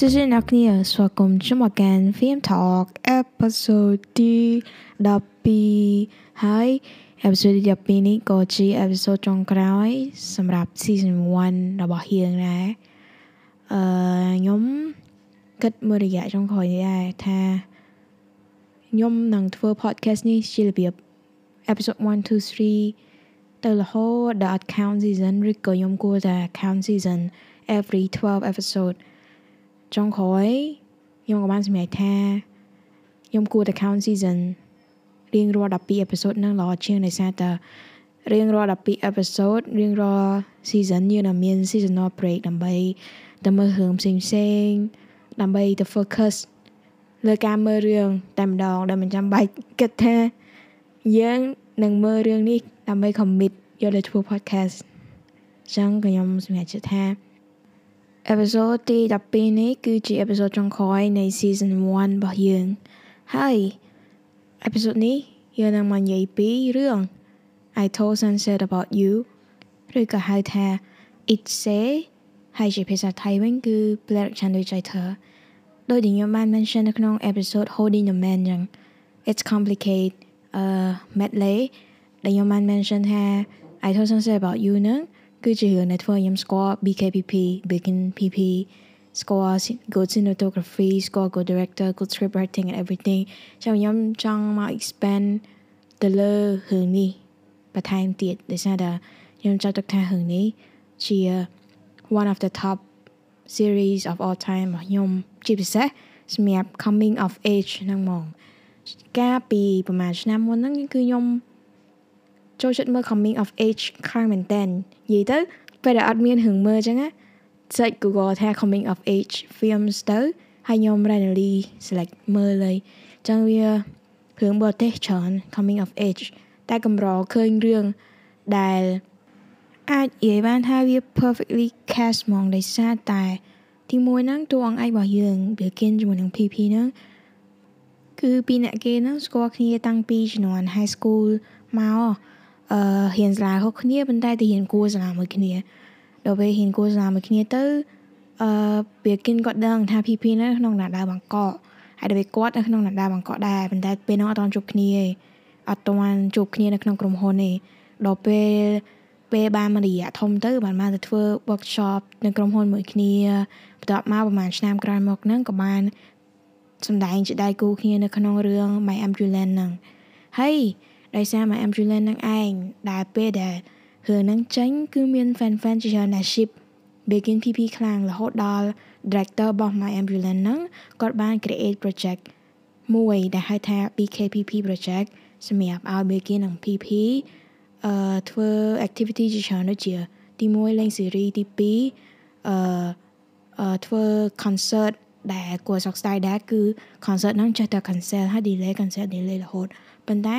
សួស្តីអ្នកគ្នាស្វាគមន៍ចូលមកកាន់ Film Talk episode ទី12ហើយ episode ទី12នេះក៏ជា episode ចុងក្រោយ សម្រាប់ season 1របស់យើងដែរអឺខ្ញុំគិតមួយរយៈចុងក្រោយនេះដែរថាខ្ញុំនឹងធ្វើ podcast នេះជារបៀប episode 1 2 3ទៅរហូតដល់ count season ឬក៏ខ្ញុំគួរតែ count season every 12 episode ចុងក្រោយខ្ញុំក៏បានសម្រេចថាខ្ញុំគួរតែ count season រៀងរាល់12 episode នឹងល្អជាងដោយសារតែរៀងរាល់12 episode រៀងរាល់ season យើងនឹងមាន seasonal break ដើម្បីទៅមើលរឿងផ្សេងផ្សេងដើម្បីទៅ focus លើការមើលរឿងតែម្ដងដែលមិនចាំបាច់គិតថាយើងនឹងមើលរឿងនេះដើម្បី commit យកទៅធ្វើ podcast អញ្ចឹងក៏ខ្ញុំសម្រេចចិត្តថា episode ទី12នេះគឺជា episode ចុងក្រោយនៃ season 1របស់យើងហើយ episode នេះយើងនឹងមកនិយាយពីរឿង I told sunset about you ឬក៏ហៅថា it say ហើយជាភាសាថៃវិញគឺ Black Channel ចៃធើដោយដែលខ្ញុំបាន mention នៅក្នុង episode Holding the Man ចឹង it's complicated uh medley ដែលខ្ញុំបាន mention ថា I told sunset about you ហ្នឹង គឺជារឿងដែលធ្វើឲ្យខ្ញុំស្គាល់ BKPP Begin PP ស្គាល់ good cinematography ស្គាល់ good director good script writing and everything ចាំខ្ញុំចង់មក expand ទៅលើរឿងនេះបន្ថែមទៀតដោយសារតែខ្ញុំចង់ទុកថារឿងនេះជា one of the top series of all time របស់ខ្ញុំជាពិសេសសម្រាប់ coming of age ហ្នឹងហ្មងកាលពីប្រហែលឆ្នាំមុនហ្នឹងគឺខ្ញុំ ចូលចិត្តមើល coming of age ខ្លាំងមែនតែននិយាយទៅពេលដែលអត់មានរឿងមើលអញ្ចឹងណា search Google ថា coming of age films ទៅហើយខ្ញុំ randomly select មើលហើយអញ្ចឹងវារឿងបរទេសច្រើន coming of age តែកម្រឃើញរឿងដែលអាចនិយាយបានថាវា perfectly cast ហ្មងដោយសារតែទីមួយហ្នឹងតួអង្គឯករបស់យើងវាគិនជាមួយនឹង PP ហ្នឹងគឺពីអ្នកគេហ្នឹងស្គាល់គ្នាតាំងពីជំនាន់ high school មក អឺរៀនសាលាខុសគ្នាប៉ុន្តែទៅរៀនគួរសាលាមួយគ្នាដល់ពេលរៀនគួរសាលាមួយគ្នាទៅអឺវាគិនគាត់ដឹងថា PP នៅក្នុងណាដាបង្កក់ហើយដល់ពេលគាត់នៅក្នុងណាដាបង្កក់ដែរប៉ុន្តែពេលនោះអត់ទាន់ជួបគ្នាទេអត់ទាន់ជួបគ្នានៅក្នុងក្រុមហ៊ុនទេដល់ពេលពេលបានមួយរយៈធំទៅបានមកទៅធ្វើ workshop នៅក្រុមហ៊ុនមួយគ្នាបន្ទាប់មកប្រហែលឆ្នាំក្រោយមកហ្នឹងក៏បានសម្ដែងជាដៃគូគ្នានៅក្នុងរឿង My Ambulance ហ្នឹងហើយ ដោយសារ My Ambulance នឹងឯងដែលពេលដែលរឿងហ្នឹងចេញគឺមាន fan fan ជាច្រើនដែល ship Begin PP ខ្លាំងរហូតដល់ director របស់ My Ambulance ហ្នឹងគាត់បាន create project មួយដែលហៅថា BKPP project សម្រាប់ឲ្យ Begin និង PP អឺធ្វើ activity ជាច្រើនដូចជា ទី1លេង series ទី2អឺអឺធ្វើ concert ដែលគួរសោកស្ដាយដែរគឺ concert ហ្នឹងចេះតែ cancel ហើយ delay cancel delay រហូតប៉ុន្តែ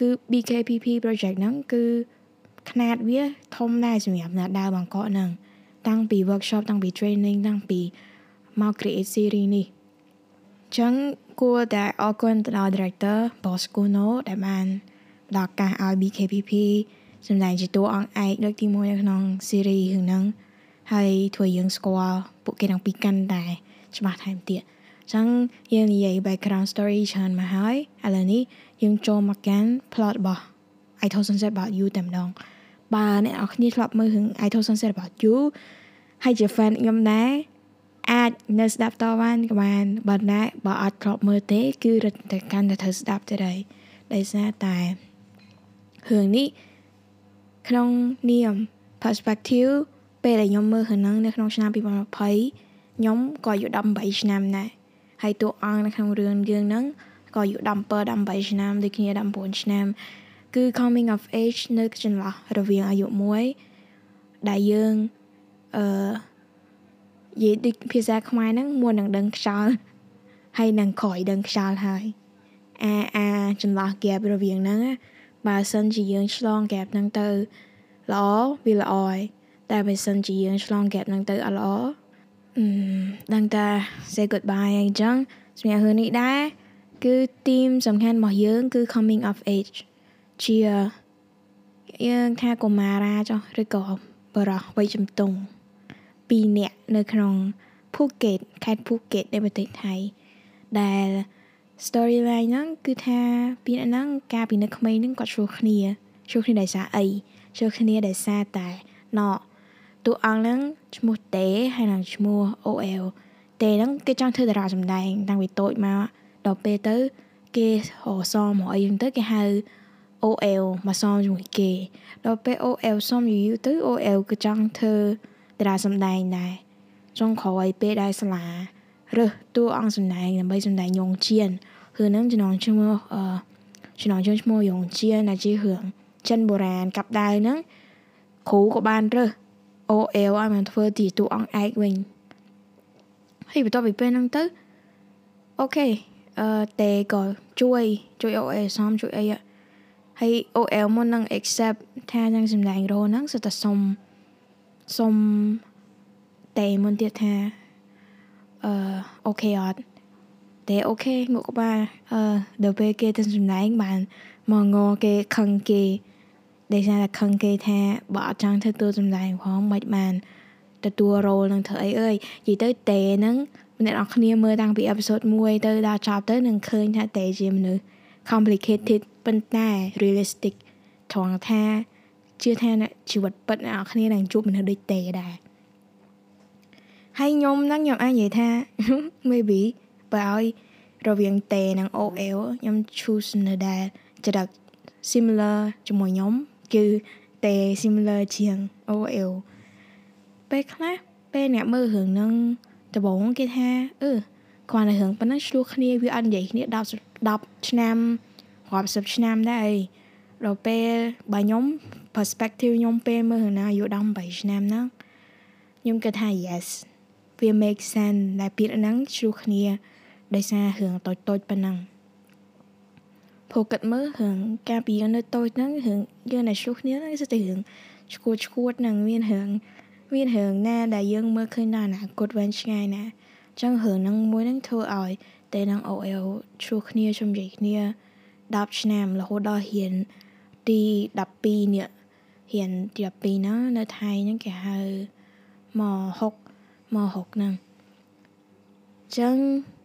គឺ BKPP project ហ្នឹងគឺຂະຫນາດវាធំដែរសម្រាប់អ្នកដើរបង្កក់ហ្នឹងតាំងពី workshop តាំងពី training តាំងពីមក create series នេះចឹងគួរតែអរគុណទៅដល់ director Boss Kuno ដែលបានផ្ដល់ឱកាសឲ្យ BKPP សម្ដែងជាតួអង្គឯកលើកទី1នៅក្នុង series រឿងហ្នឹងហើយធ្វើយើងស្គាល់ពួកគេទាំងពីរកាន់តែច្បាស់ថែមទៀតចឹងយើងនិយាយ background story ច្រើនមកហើយឥឡូវនេះ យើងចូលមកកាន់ plot របស់ I told sunset about you តែម្ដងបើអ្នកនរគ្នាធ្លាប់មើលរឿង I told sunset about you ហើយជា fan ខ្ញុំដែរអាចនៅស្ដាប់តបានក៏បានបើណាបើអត់ធ្លាប់មើលទេ គឺរត់តែកាន់តែត្រូវស្ដាប់ទៅដែរដោយសារតែរឿងនេះក្នុងនាម perspective ពេលដែលខ្ញុំមើលរឿងហ្នឹងនៅក្នុងឆ្នាំ2020ខ្ញុំក៏អាយុ18ឆ្នាំដែរហើយតួអង្គនៅក្នុងរឿងយើងហ្នឹង ក៏អាយុ17 18ឆ្នាំដូចគ្នា19ឆ្នាំ គឺ coming of age នៅចន្លោះរវាងអាយុមួយដែលយើងអឺនិយាយដូចភាសាខ្មែរហ្នឹងមុននឹងដឹងខ្យល់ហើយនឹងក្រោយដឹងខ្យល់ហើយអាអាចន្លោះ gap រវាងហ្នឹងបើសិនជាយើងឆ្លង gap ហ្នឹងទៅល្អវាល្អហើយតែបើសិនជាយើងឆ្លង gap ហ្នឹងទៅអត់ល្អអឺដឹងតែ say goodbye អញ្ចឹងសម្រាប់រឿងនេះដែរ គឺ team សំខាន់របស់យើង គឺ coming of age ជាយើងថាកុមារាចុះឬក៏បរោះវ័យជំទង់2នាក់នៅក្នុងភូកេតខេត្តភូកេតនៃប្រទេសថៃដែល storyline ហ្នឹងគឺថាពីហ្នឹងកាលពីនៅក្មេងហ្នឹងគាត់ជួគ្នាជួគ្នាដោយសារអីជួគ្នាដោយសារតែណោតួអង្គហ្នឹងឈ្មោះតេហើយនឹងឈ្មោះ OL តេហ្នឹងគេចង់ធ្វើតារាសម្ដែងតាំងពីតូចមក ដល់ពេលទៅ គេហៅសមមកអីហ្នឹងទៅគេហៅ OL មកសមជាមួយគេដល់ពេល OL សមយូរទៅ OL គឺចង់ធ្វើតារាសម្ដែងដែរចង់ក្រោយពេលដែលសាលារើសតួអង្គសម្ដែងដើម្បីសម្ដែងយងជៀនរឿងហ្នឹងចំណងឈ្មោះអឺចំណងជើងឈ្មោះយងជៀនដែលជារឿងចិនបុរាណកាប់ដាវហ្នឹងគ្រូក៏បានរើស OL ឲ្យមកធ្វើទីតួអង្គឯកវិញហើយបន្ទាប់ពីពេលហ្នឹងទៅ okay អឺតេក៏ជួយជួយ OL សំជួយអីហើយ Oh-aew មុននឹង accept ថានឹងសម្ដែង role ហ្នឹងសុទ្ធតែសុំសុំតេមុនទៀតថាអឺ okay អត់តែ okay ងក់ក្បាលអឺដល់ពេលគេទៅសម្ដែងបានមកឯងគេខឹងគេដែលថាខឹងគេថាបើអត់ចង់ធ្វើតួសម្ដែងផងមិនបានទទួលរ៉ូលនឹងធ្វើអីអើយនិយាយទៅតេហ្នឹង អ្នកនរគ្នាមើលតាំងពីអេពីសូត1ទៅដល់ចប់ទៅនឹងឃើញថាតេជាមនុស្ស complicated ប៉ុន្តែ realistic ត្រង់ថាជឿថាជីវិតពិតអ្នកនរគ្នានឹងជួបមនុស្សដូចតេដែរហើយខ្ញុំហ្នឹងខ្ញុំអាចនិយាយថា maybe បើឲ្យរវាងតេនិង OL ខ្ញុំ choose នៅដែលចរិត similar ជាមួយខ្ញុំគឺតេ similar ជាង OL ពេលខ្លះពេលអ្នកមើលរឿងហ្នឹង ដំបូងគេថាអឺគ្រាន់តែរឿងប៉ុណ្ណឹងឆ្លោះគ្នាវាអត់និយាយគ្នា10 10ឆ្នាំរាប់សិបឆ្នាំដែរអីដល់ពេលបើខ្ញុំ perspective ខ្ញុំពេលមើលរឿងណាអាយុ18ឆ្នាំហ្នឹងខ្ញុំគិតថា yes វា make sense ដែលពាក្យហ្នឹងឆ្លោះគ្នាដោយសាររឿងតូចតូចប៉ុណ្ណឹងព្រោះគិតមើលរឿងការពីយើងនៅតូចហ្នឹងរឿងយើងនៅឆ្លោះគ្នាហ្នឹងគឺតែរឿងឈួតឈួតហ្នឹងមានរឿង មានរឿងណាដែលយើងមើលឃើញដល់អនាគតវែងឆ្ងាយណាអញ្ចឹងរឿងហ្នឹងមួយហ្នឹងធ្វើឲ្យតែនឹង OL ឈ្លោះគ្នាជំនិយាយគ្នា10ឆ្នាំរហូតដល់ហ៊ានទី12នេះហ៊ានទី12ហ្នឹងនៅថៃហ្នឹងគេហៅម6ម6ហ្នឹងអញ្ចឹង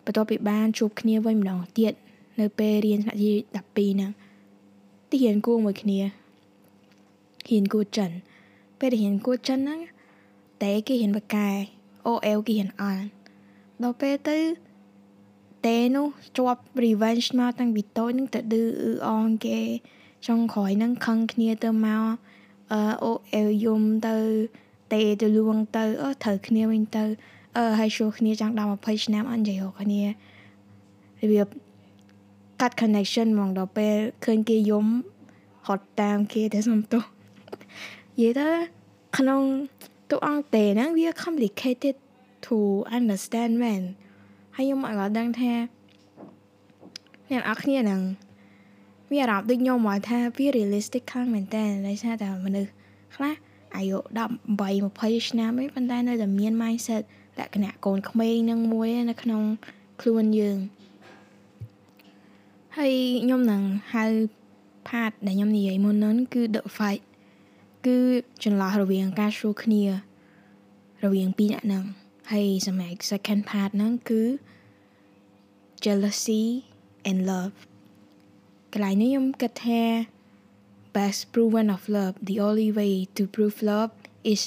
បន្ទាប់ពីបានជួបគ្នាវិញម្ដងទៀតនៅពេលរៀនថ្នាក់ទី12ហ្នឹងទីរៀនគួរមួយគ្នារៀនគួរចិនពេលរៀនគួរចិនហ្នឹង តែគេរៀនបកែ OL គេរៀនអានដល់ពេលទៅតេនោះជាប់ revenge មកតាំងពីតូចនឹងទៅឌឺអ៊ឺអងគេចុងក្រោយនឹងខឹងគ្នាទៅមកអឺអូអេលយំទៅតេទៅលួងទៅអឺត្រូវគ្នាវិញទៅអឺហើយជួគ្នាចង់ដល់20ឆ្នាំអត់និយាយរកគ្នារបៀបកាត់ connection ហ្មងដល់ពេលឃើញគេយំហត់តាមគេទៅសុំទោសនិយាយទៅក្នុង តួអង្គតេហ្នឹងវា complicated to understand man ហើយខ្ញុំអត់ដឹងថាអ្នកនរគ្នានឹងវាអារម្មណ៍ដូចខ្ញុំមកថាវា realistic ខ្លាំងមែនតើដោយសារតែមនុស្សខ្លះអាយុ18 20ឆ្នាំឯងប៉ុន្តែនៅតែមាន mindset លក្ខណៈកូនក្មេងនឹងមួយនៅក្នុងខ្លួនយើងហើយខ្ញុំនឹងហៅ part ដែលខ្ញុំនិយាយមុននោះគឺ the fight គឺចន្លោះរវាងការឈ្លោះគ្នា រវាងពីរអ្នកហ្នឹងហើយសម្រាប់ second part ហ្នឹងគឺ jealousy and love កន្លែងនេះខ្ញុំគិតថា best proven of love the only way to prove love is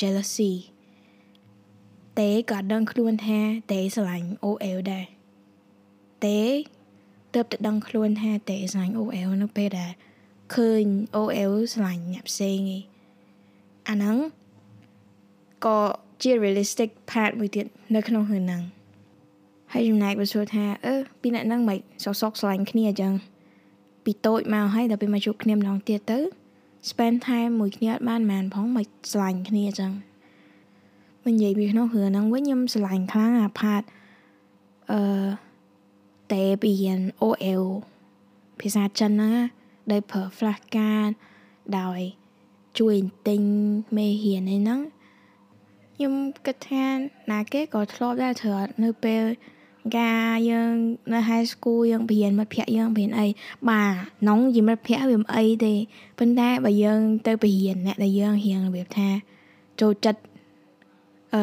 jealousy តេក៏ដឹងខ្លួនថាតេស្រឡាញ់ OL ដែរតេទៅតែដឹងខ្លួនថាតេស្រឡាញ់ OL នៅពេលដែល ឃើញ OL ស្រឡាញ់អ្នកផ្សេងឯអាហ្នឹងក៏ជា realistic part មួយទៀតនៅក្នុងរឿងហ្នឹងហើយចំណែកបើសួរថាអឺពីអ្នកហ្នឹងមិនសោកសោកស្រឡាញ់គ្នាអញ្ចឹងពីតូចមកហើយដល់ពេលមកជួបគ្នាម្ដងទៀតទៅ spend time មួយគ្នាអត់បានបានផងមិនស្រឡាញ់គ្នាអញ្ចឹងមិននិយាយពីក្នុងរឿងហ្នឹងវិញខ្ញុំស្រឡាញ់ខ្លាំងអាផាតអឺតែពីរៀន OL ភាសាចិនហ្នឹង ដោយប្រើ flashcard ដោយជួយទិញមេរៀនឯហ្នឹងខ្ញុំគិតថាណាគេក៏ធ្លាប់ដែរច្រើននៅពេលការយើងនៅ high school យើងបរៀនមិត្តភ័ក្ដិយើងបរៀនអីបាទនងជាមិត្តភ័ក្ដិវាមិនអីទេប៉ុន្តែបើយើងទៅបរៀនអ្នកដែលយើងរៀងរបៀបថាចូលចិត្តអឺ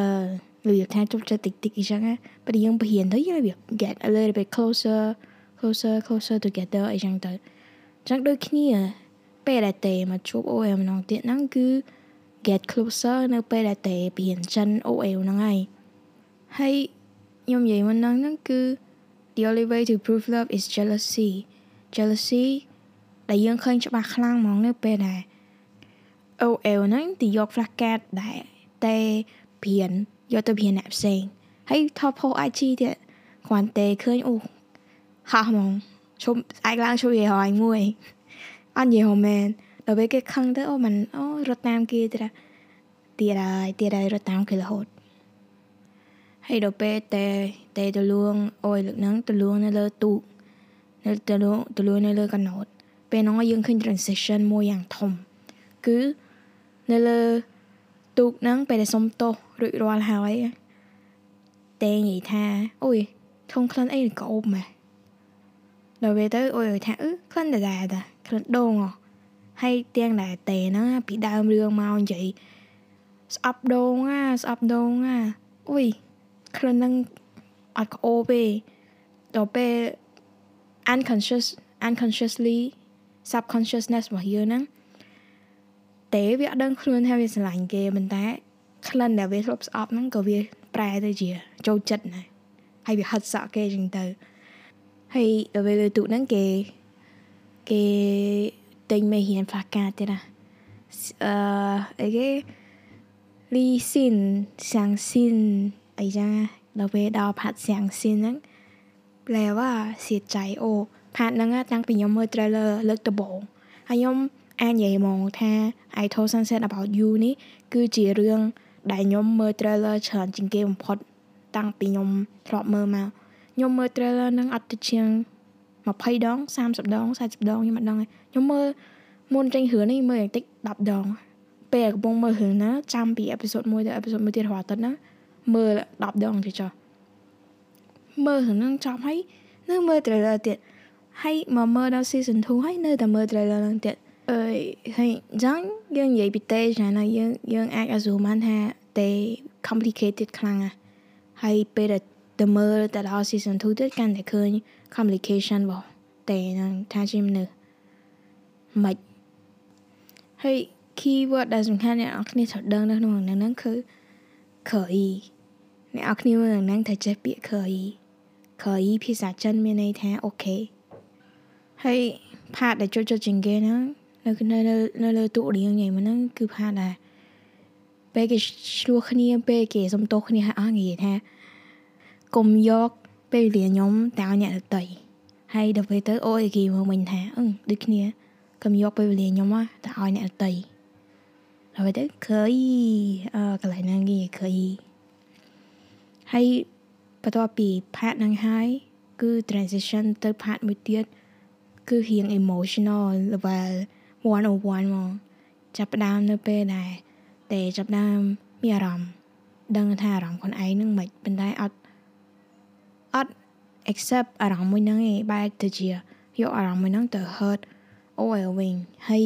របៀបថាជប់ចិត្តតិចតិចអញ្ចឹងណាពេលយើងបរៀនទៅយើងរបៀប get a little bit closer closer closer together អីចឹងទៅអញ្ចឹងដូចគ្នាពេលដែលតេមកជួប OL ម្ដងទៀតហ្នឹងគឺ get closer នៅពេលដែលតេបរៀនចិន OL ហ្នឹងហើយហើយខ្ញុំនិយាយមុនហ្នឹងហ្នឹងគឺ the only way to prove love is jealousy jealousy ដែលយើងឃើញច្បាស់ខ្លាំងហ្មងនៅពេលដែល OL ហ្នឹងទីយក flash card ដែលតែព្រានយកទៅព្រានអ្នកផ្សេងហើយថតផុស IG ទៀតគ្រាន់តែឃើញអូហោះហ្មង ជុំឯកឡើងជួយឲ្យហើយមួយអត់និយាយហមែនដល់ពេលគេខឹងទៅអូមិនអូរត់តាមគេទៀតទៀតហើយទៀតហើយរត់តាមគេរហូតហើយដល់ពេលតែតែទៅលួងអុយលើកហ្នឹងទៅលួងនៅលើទូកនៅទៅលួងទៅលួងនៅលើកណូតពេលហ្នឹងយើងឃើញ transition មួយយ៉ាងធំគឺនៅលើទូកហ្នឹងពេលដែលសុំទោសរួចរាល់ហើយតែនិយាយថាអូយធំក្លិនអីកោបម៉ែ ដល់ពេលទៅអូយថាអឺក្លិនដដែលតាក្លិនដូងហ៎ហើយទាំងដែលតេហ្នឹងពីដើមរឿងមកនិយាយស្អប់ដូងអាស្អប់ដូងអាអូយក្លិនហ្នឹងអត់ក្អូបទេដល់ពេល unconscious unconsciously subconsciousness របស់យើងហ្នឹងទេវាអត់ដឹងខ្លួនថាវាស្រឡាញ់គេប៉ុន្តែក្លិនដែលវាធ្លាប់ស្អប់ហ្នឹងក៏វាប្រែទៅជាចូលចិត្តដែរហើយវាហិតសក់គេចឹងទៅ ហើយដល់ពេលលើទូហ្នឹងគេគេទិញមេរៀនផ្លាកាទៀតណាអឺអីគេលីស៊ីនសាំងស៊ីនអីចឹងដល់ពេលដល់ផាត់សាំងស៊ីនហ្នឹងแปลว่าเสียใจអូផាត់ហ្នឹងតាំងពីខ្ញុំមើល trailer លើកដំបូងហើយខ្ញុំអាចនិយាយហ្មងថា I told Sunset about you នេះគឺជារឿងដែលខ្ញុំមើល trailer ច្រើនជាងគេបំផុតតាំងពីខ្ញុំធ្លាប់មើលមក ខ្ញុំមើល trailer នឹងអត់ទៅជាង20ដង30ដង40ដងខ្ញុំអត់ដឹងខ្ញុំមើលមុនចេញរឿងនេះមើលយ៉ាងតិច10ដងពេលកំពុងមើលរឿងណាចាំពីអេពីសូត1ទៅអេពីសូត1ទៀតរាល់អាទិត្យណាមើល10ដងទៅចុះមើលរឿងហ្នឹងចប់ហើយនៅមើល trailer ទៀតហើយមកមើលដល់ season 2ហើយនៅតែមើល trailer ហ្នឹងទៀតអើយហើយអញ្ចឹងយើងនិយាយពីតេច្រើនណាស់យើងយើងអាច assume បានថាតេ complicated ខ្លាំងណាស់ហើយពេលដែល ទៅមើលទៅដល់ season 2ទៀតកាន់តែឃើញ complication របស់តេនឹងថាជាមនុស្សមិនហើយ keyword ដែលសំខាន់អ្នកនរគ្នាត្រូវដឹងនៅក្នុងហ្នឹងគឺ curry អ្នកនរគ្នាមើលហ្នឹងតែចេះពាក្យ curry curry ភាសាចិនមានន័យថាអូខេហើយផាតដែលចូលចិត្តជាងគេហ្នឹងនៅនៅនៅលើទូរៀងញ៉ៃមកហ្នឹងគឺផាដែរពេលគេឆ្លោះគ្នាពេលគេសុំទោសគ្នាឲ្យអស់និយាយថា កុំយកពេលវេលាខ្ញុំទៅឲ្យអ្នកដតីហើយដល់ពេលទៅអូអេគីមកវិញថាអឺដូចគ្នាកុំយកពេលវេលាខ្ញុំទៅឲ្យអ្នកដតីដល់ពេលទៅឃើញអឺកន្លែងហ្នឹងគេឃើញហើយបន្ទាប់ពីផាតហ្នឹងហើយគឺ transition ទៅផាតមួយទៀតគឺរៀង emotional level 101មកចាប់ផ្ដើមនៅពេលដែលតែចាប់ផ្ដើមមានអារម្មណ៍ដឹងថាអារម្មណ៍ខ្លួនឯងនឹងមិនប៉ុន្តែអត់ អត់ accept អារម្មណ៍មួយហ្នឹងឯងបែរទៅជាយកអារម្មណ៍មួយហ្នឹងទៅ hurt អូយវិញហើយ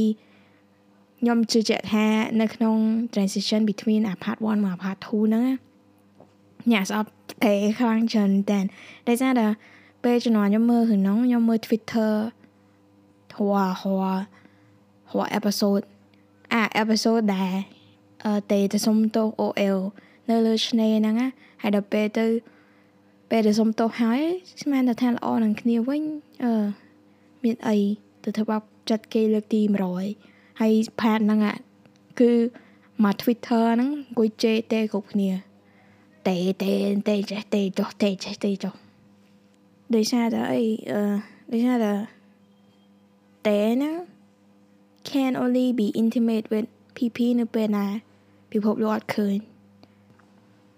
ខ្ញុំជឿជាក់ថានៅក្នុង transition between អា part 1មក part 2ហ្នឹងអ្នកស្អប់តែខ្លាំងច្រើនតែដោយសារតែពេលជំនាន់ខ្ញុំមើលហ្នឹងខ្ញុំមើល Twitter ធွာហွာហួរ episode អា episode ដែលអឺទេទៅសុំទោស OL នៅលើឆ្នេរហ្នឹងណាហើយដល់ពេលទៅ ពេលទៅសុំទោសហើយស្មានតែថាល្អនឹងគ្នាវិញអឺមានអីទៅធ្វើបាបចិត្តគេលើកទី100ហើយផាតហ្នឹងគឺមក Twitter ហ្នឹងអង្គុយជេរទេគ្រប់គ្នាតេតេតេចេះតេចុះតេចេះតេចុះដោយសារតែអីអឺដោយសារតែតេហ្នឹង can only be intimate with PP នៅពេលណាពិភពលោកអត់ឃើញ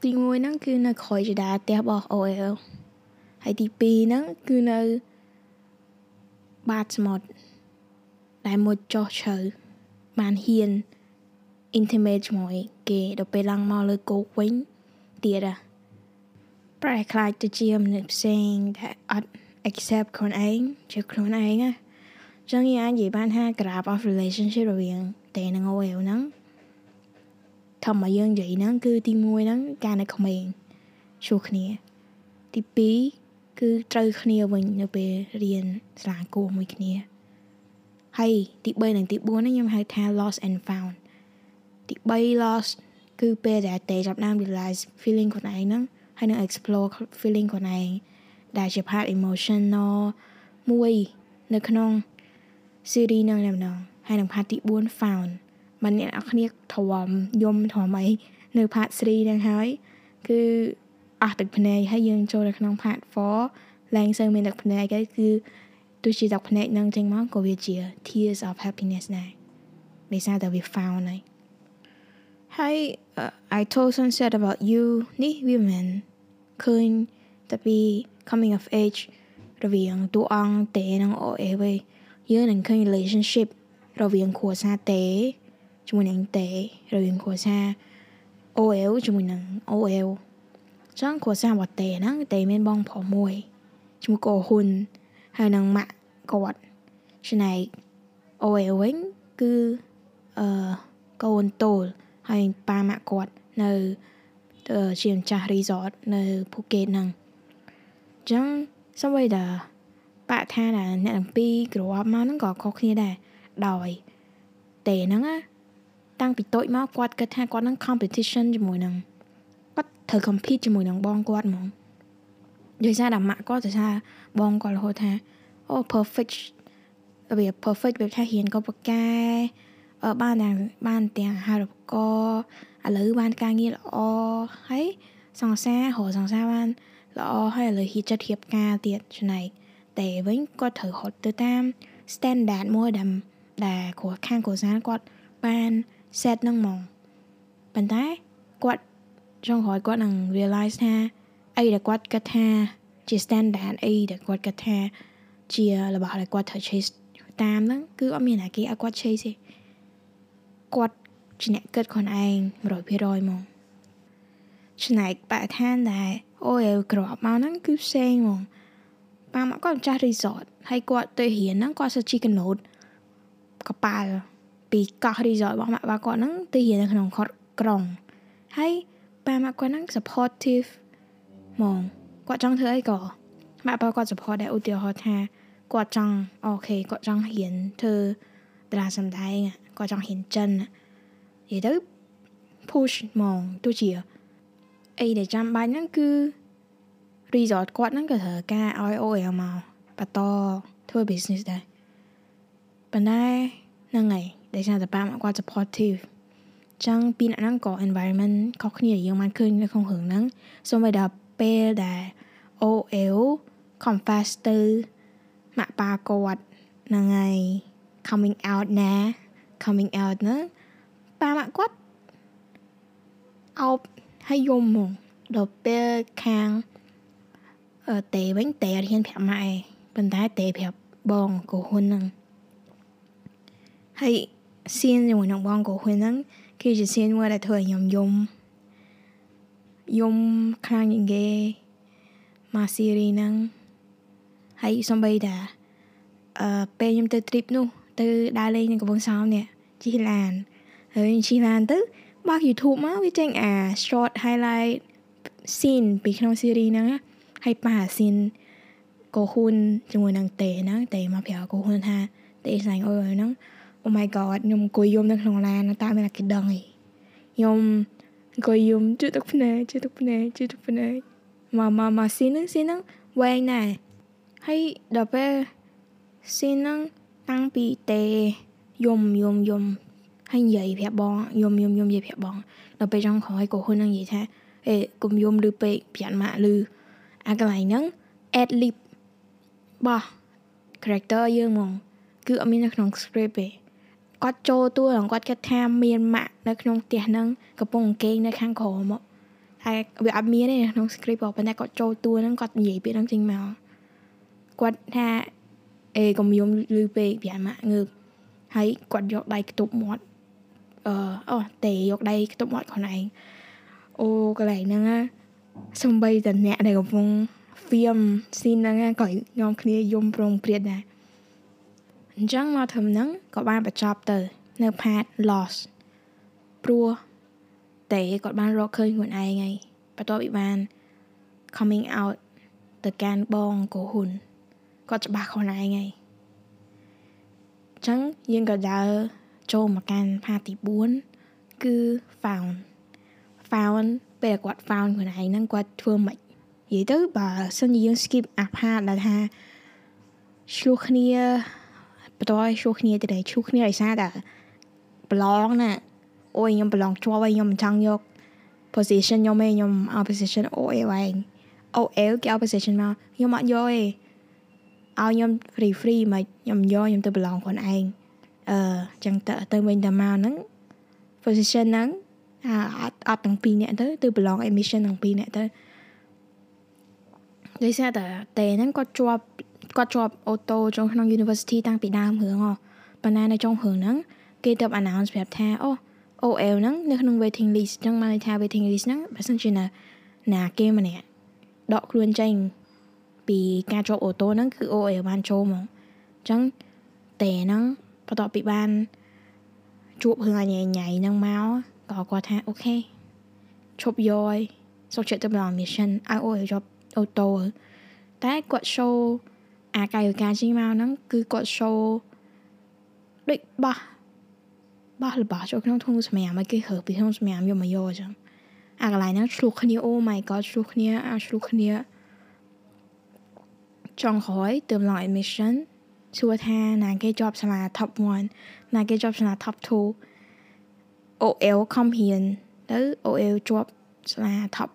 ទី1ហ្នឹងគឺនៅក្រោយចដាផ្ទះរបស់ OL ហើយទី2ហ្នឹងគឺនៅបាតសមុទ្រដែលមួយចោះជ្រៅបានហ៊ាន intimate ជាមួយគេដល់ពេលឡើងមកលើគោកវិញទៀតអាប្រែខ្លាចទៅជាមនុស្សផ្សេងដែលអត់ accept ខ្លួនឯងជាខ្លួនឯងណាចឹងយើងអាចនិយាយបានថា graph of relationship រវាងតេនិង OL ហ្នឹង ធម្មយើងនិយាយហ្នឹងគឺទី1ហ្នឹងការនៅក្មេងជួគ្នា ទី2គឺត្រូវគ្នាវិញនៅពេលរៀនសាលាគួរមួយគ្នាហើយទី3និងទី4ហ្នឹងខ្ញុំហៅថា lost and found ទី3 lost គឺពេលដែលតេចាប់ដើម realize feeling ខ្លួនឯងហ្នឹងហើយនឹង explore feeling ខ្លួនឯងដែលជា part emotional មួយនៅក្នុង series ហ្នឹងម្ដងហើយនឹង part ទី4 found មិនអ្នកនរគ្នាធំយំធំអីនៅ part 3ហ្នឹងហើយគឺអស់ទឹកភ្នែកហើយយើងចូលទៅក្នុង part 4ឡើងសូវមានទឹកភ្នែកហើយគឺទោះជាទឹកភ្នែកនឹងចេញមកក៏វាជា tears of happiness ដែរដោយសារតែវា found ហើយហើយ I told sunset about you នេះវាមិនឃើញតែពី coming of age រវាងតួអង្គតេនិងអូអេវិញយើងនឹងឃើញ relationship រវាងគ្រួសារតេ ជាមួយនឹងតេរវាងគ្រួសារ OL ជាមួយនឹង OL ចឹងគ្រួសាររបស់តេហ្នឹងតេមានបងប្រុសមួយឈ្មោះកូហ៊ុនហើយនឹងម៉ាក់គាត់ចំណែក OL វិញគឺអឺកូនតូលហើយប៉ាម៉ាក់គាត់នៅជាម្ចាស់ resort នៅភូកេតហ្នឹងអញ្ចឹងសូម្បីតែបកថាអ្នកទាំងពីរ grow up មកហ្នឹងក៏ខុសគ្នាដែរដោយតេហ្នឹងណា តាំងពីតូចមកគាត់គិតថាគាត់នឹង competition ជាមួយនឹងគាត់ត្រូវ compete ជាមួយនឹងបងគាត់ហ្មងដោយសារតែម៉ាក់គាត់ទៅថាបងគាត់រហូតថាអូ perfect របៀប perfect វាថាហ៊ានក៏ប្រកែបានទាំងបានទាំងអាហារូបករណ៍ឥឡូវបានការងារល្អហើយសង្សាររកសង្សារបានល្អហើយឥឡូវហ៊ានចិត្តរៀបការទៀតចំណែកតែវិញគាត់ត្រូវហត់ទៅតាម standard មួយដែលដែលគ្រូខាងគ្រូសានគាត់បាន set នឹងហ្មងប៉ុន្តែគាត់ចង់ក្រោយគាត់នឹង realize ថាអីដែលគាត់គិតថាជា standard អីដែលគាត់គិតថាជារបស់ដែលគាត់ត្រូវ chase តាមហ្នឹងគឺអត់មានអ្នកគេឲ្យគាត់ chase ទេគាត់ជាអ្នកគិតខ្លួនឯង100%មកចំណែកបរិស្ថានដែលអូយក្របមកហ្នឹងគឺផ្សេងហ្មងប៉ាមកគាត់ម្ចាស់ resort ហើយគាត់ទៅរៀនហ្នឹងគាត់សិជីកណូតកប៉ាល់ ពីកោះ resort របស់ម៉ាក់បាគាត់ហ្នឹងទៅរៀននៅក្នុងខុតក្រុងហើយប៉ាម៉ាក់គាត់ហ្នឹង supportive ហ្មងគាត់ចង់ធ្វើអីក៏ម៉ាក់បាគាត់ support ដែរឧទាហរណ៍ថាគាត់ចង់អូខេគាត់ចង់រៀនធ្វើតារាសម្ដែងគាត់ចង់រៀនចិននិយាយទៅ push ហ្មងទោះជាអីដែលចាំបាច់ហ្នឹងគឺ resort គាត់ហ្នឹងក៏ត្រូវការឲ្យ OL មកបន្តធ្វើ business ដែរប៉ុន្តែហ្នឹងហើយ ដែលថាតប៉ាមកគាត់ supportive ចឹងពីអ្នកហ្នឹងក៏ environment ខុសគ្នាយើងបានឃើញនៅក្នុងរឿងហ្នឹងសូម្បីដល់ពេលដែល OL confess ទៅម៉ាក់ប៉ាគាត់ហ្នឹងហើយ coming out ណា coming out ណាប៉ាម៉ាក់គាត់អោបឲ្យយំមកដល់ពេលខាងអឺតេវិញតេរៀនប្រាប់ម៉ាក់ឯងប៉ុន្តែតេប្រាប់បងកូហ៊ុនហ្នឹងហើយ សៀនជាមួយនឹងបងកូហ៊ុនហ្នឹងគឺជាសៀនមួយដែលធ្វើឲ្យខ្ញុំយំយំខ្លាំងជាងគេមកសេរីហ្នឹងហើយសំបីតាអឺពេលខ្ញុំទៅ trip នោះ ទៅដើរលេងនៅកំពង់សោមនេះជិះឡានហើយជិះឡានទៅបើក YouTube មកវាចេញអា short highlight scene ពីក្នុង series ហ្នឹងហើយប៉ា scene កូហ៊ុនជាមួយនឹងតេហ្នឹងតេមកប្រាប់កូហ៊ុនថាតេស្លាញ់អូយហ្នឹង Oh my god ខ្ញុំអង្គុយយំនៅក្នុងឡានតាមមានគេដឹងឯងខ្ញុំអង្គុយយំជឿទឹកភ្នែកជឿទឹកភ្នែកជឿទឹកភ្នែកមកមកមកស៊ីហ្នឹងស៊ីហ្នឹងវែងដែរហើយដល់ពេលស៊ីហ្នឹងតាំងពីតេយំយំយំហើយនិយាយប្រាប់បងយំយំយំនិយាយប្រាប់បងដល់ពេលចង់ក្រោយកូហ៊ុនហ្នឹងនិយាយថាអេកុំយំលឺពេកប្រាប់ម៉ាក់លឺអាកន្លែងហ្នឹង add lip បោះ character យើងហ្មងគឺអត់មាននៅក្នុង script ទេ គាត់ចូលតួគាត់គិតថាមានម៉ាក់នៅក្នុងផ្ទះហ្នឹងកំពុងអង្គេងនៅខាងក្រោមមកតែវាអត់មានទេក្នុង script ប៉ុន្តែគាត់ចូលតួហ្នឹងគាត់និយាយពាក្យហ្នឹងចេញមកគាត់ថាអេកុំយំលឺពេកប្រាប់ម៉ាក់ងើបហើយគាត់យកដៃខ្ទប់មាត់អឺអូទេយកដៃខ្ទប់មាត់ខ្លួនឯងអូកន្លែងហ្នឹងសំបីតអ្នកដែលកំពុង film ស៊ីនហ្នឹងក៏នាំគ្នាយំប្រងព្រាតដែរ អញ្ចឹងមកធ្វើហ្នឹងក៏បានបញ្ចប់ទៅ នៅ part loss ព្រោះតែគាត់បានរកឃើញខ្លួនឯងហើយបន្ទាប់ពីបាន coming out ទៅកាន់បងកូហ៊ុនគាត់ច្បាស់ខ្លួនឯងហើយចឹងយើងក៏ដើរចូលមកកាន់ផាទី4គឺ found found ពេលគាត់ found ខ្លួនឯងហ្នឹងគាត់ធ្វើមិននិយាយទៅបើសិនជាយើង skip អាផាដែលថាឆ្លោះគ្នា បន្តឲ្យឆ្លោះគ្នាទៅឆ្លោះគ្នាដោយសារតែប្រឡងណាអូយខ្ញុំប្រឡងជាប់ហើយខ្ញុំមិនចង់យក position ខ្ញុំឯងខ្ញុំឲ្យ position OL ឯង OL គេឲ្យ position មកខ្ញុំអត់យកទេឲ្យខ្ញុំ free free មកខ្ញុំយកខ្ញុំទៅប្រឡងខ្លួនឯងអឺចឹងទៅទៅវិញទៅមកហ្នឹង position ហ្នឹងអាអត់អត់ទាំងពីរនាក់ទៅទៅប្រឡង admission ទាំងពីរនាក់ទៅដោយសារតែតែហ្នឹងគាត់ជាប់ គាត់ជាប់អូតូចូលក្នុង university តាំងពីដើមរឿងហ៎ប៉ុន្តែនៅចុងរឿងហ្នឹងគេទៅ announce ប្រាប់ថាអូ OL ហ្នឹងនៅក្នុង waiting list អញ្ចឹងបានន័យថា waiting list ហ្នឹងបើសិនជាណាណាគេម្នាក់ដកខ្លួនចេញពីការជាប់អូតូហ្នឹងគឺ OL បានចូលមកអញ្ចឹងតែហ្នឹងបន្ទាប់ពីបានជួបរឿងអញញ៉ៃហ្នឹងមកក៏គាត់ថាអូខេឈប់យកឲ្យសុខចិត្តទៅដល់ mission ឲ្យ OL ជាប់អូតូតែគាត់ show អាកាយវិការចេញមកហ្នឹងគឺគាត់ show ដូចបោះបោះរបស់ចូលក្នុងធុងសម្រាប់ឲ្យគេហើពីធុងសម្រាប់យកមកយកអញ្ចឹងអាកន្លែងហ្នឹងឆ្លុះគ្នាអូ my god ឆ្លុះគ្នាអាឆ្លុះគ្នាចង់ក្រោយទៅឡើង admission សួរថាណាគេជាប់សាលា top 1ណាគេជាប់សាលា top 2 OL ខំហ៊ានទៅ OL ជាប់សាលា top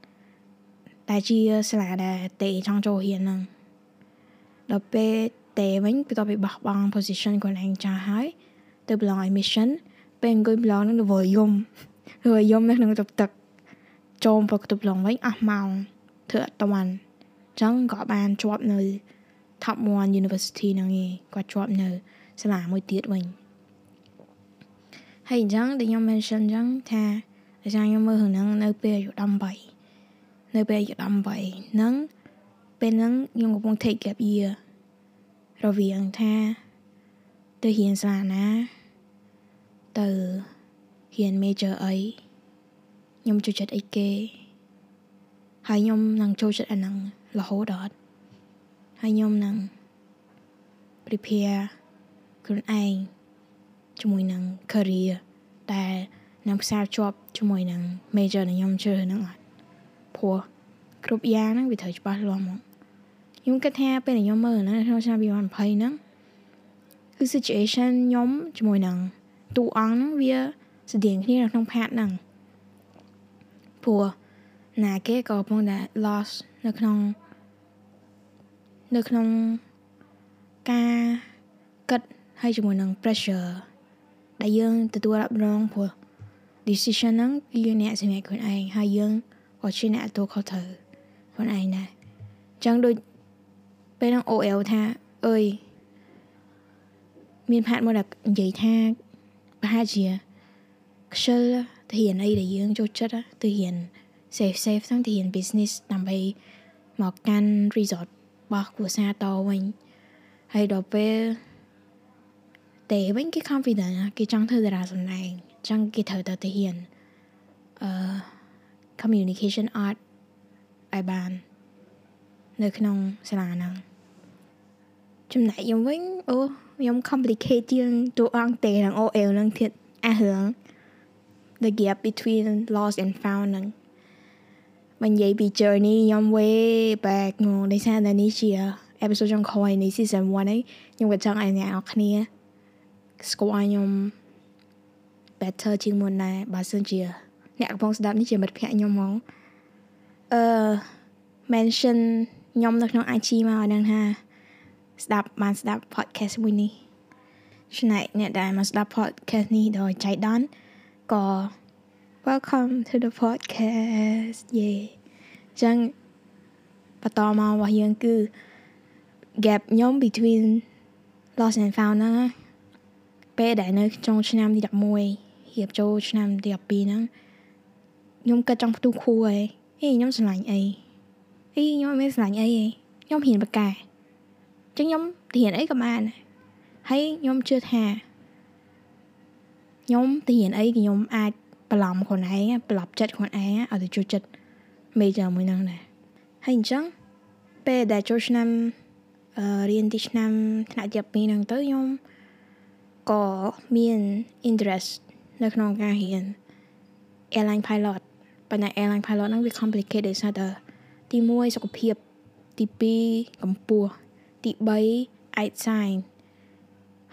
1តែជាសាលាដែលតេចង់ចូលហ៊ានហ្នឹង ដល់ពេលតេវិញបន្ទាប់ពីបោះបង់ position ខ្លួនឯងចាស់ហើយទៅប្រឡង admission ពេលអង្គុយប្រឡងនឹងរវល់យំរវល់យំនៅក្នុងទឹកទឹកចូលប្រកបប្រឡងវិញអស់ម៉ោងធ្វើអត់តាន់ចឹងក៏បានជាប់នៅ top 1 university ហ្នឹងឯងគាត់ជាប់នៅសាលាមួយទៀតវិញហើយអញ្ចឹងដែលខ្ញុំ mention អញ្ចឹងថាដោយសារខ្ញុំមើលហ្នឹងនៅពេលអាយុ18នៅពេលអាយុ18ហ្នឹងពេលហ្នឹងខ្ញុំកំពុង take gap year រវាងថា ទៅរៀនសាលាណា ទៅរៀន major អីខ្ញុំចូលចិត្តអីគេហើយខ្ញុំនឹងចូលចិត្តអាហ្នឹងរហូតដល់ហើយខ្ញុំនឹង prepare ខ្លួនឯងជាមួយនឹង career តែនឹងផ្សារជាប់ជាមួយនឹង major ដែលខ្ញុំជ្រើសហ្នឹងអត់ព្រោះគ្រប់យ៉ាងហ្នឹងវាត្រូវច្បាស់លាស់មក ខ្ញុំគិតថាពេលខ្ញុំមើលនៅក្នុងឆ្នាំ2020ហ្នឹងគឺ situation ខ្ញុំជាមួយនឹងតួអង្គហ្នឹងវាស្តៀងគ្នានៅក្នុងផាតហ្នឹងព្រោះណាគេក៏កំពុងតែ loss នៅក្នុងនៅក្នុងការគិតហើយជាមួយនឹង pressure ដែលយើងទទួលរំរងព្រោះ decision ហ្នឹងគឺយើងអ្នកសម្រេចខ្លួនឯងហើយយើងក៏ជាអ្នកទទួលខុសត្រូវខ្លួនឯងដែរអញ្ចឹងដូច ពេលហ្នឹង OL ថាអើយមានផាតមកដល់និយាយថាប្រហែលជាខ្ជិលទៅរៀនអីដែលយើងចូលចិត្តទៅរៀន safe safe ទាំងទៅរៀន business ដើម្បីមកកាន់ resort របស់គ្រួសារតវិញហើយដល់ពេលតែវិញគេ confident គេចង់ធ្វើតារាសម្ដែងចង់គេត្រូវទៅទៅរៀនអឺ communication art ឲ្យបាននៅក្នុងសាលាហ្នឹង ចំណែកខ្ញុំវិញអូខ្ញុំ complicate ជាងតួអង្គតេនិង OL នឹងទៀតអារឿង the gap between lost and found ហ្នឹងបើនិយាយពី journey ខ្ញុំ way back មកដោយសារតែនេះជា episode ចុងក្រោយនៃ season 1ហើយខ្ញុំក៏ចង់ឲ្យអ្នកនរគ្នាស្គាល់ខ្ញុំ better ជាងមុនដែរបើសិនជា អ្នកកំពុងស្ដាប់នេះជាមិត្តភក្តិខ្ញុំហ្មងអឺ mention ខ្ញុំនៅក្នុង IG មកឲ្យដឹងថា ស្ដាប់បានស្ដាប់ podcast មួយនេះចំណែកអ្នកដែលមកស្ដាប់ podcast នេះដោយចៃដន្យក៏ welcome to the podcast យេចឹងបន្តមករបស់យើងគឺ gap ខ្ញុំ between lost and found ហ្នឹងពេលដែលនៅចុងឆ្នាំទី11រៀបចូលឆ្នាំទី12ហ្នឹងខ្ញុំគិតចង់ផ្ទុះខួរឯងហេខ្ញុំស្រឡាញ់អីហេខ្ញុំអត់មានស្រឡាញ់អីឯងខ្ញុំហ៊ានបកកែ ចឹងខ្ញុំរៀនអីក៏បានហើយខ្ញុំជឿថាខ្ញុំរៀនអីខ្ញុំអាចបបន្លំខ្លួនឯងបន្លប់ចិត្តខ្លួនឯងឲ្យទៅចូលចិត្ត major មួយហ្នឹងដែរហើយអញ្ចឹងពេលដែលចូលឆ្នាំអឺរៀនទីឆ្នាំថ្នាក់ជា2ហ្នឹងទៅខ្ញុំក៏មាន interest នៅក្នុងការរៀន airline pilot ប៉ុន្តែ airline pilot ហ្នឹងវា complicated ដោយសារតែទី1សុខភាពទី2កម្ពស់ ទី3ឯកសារ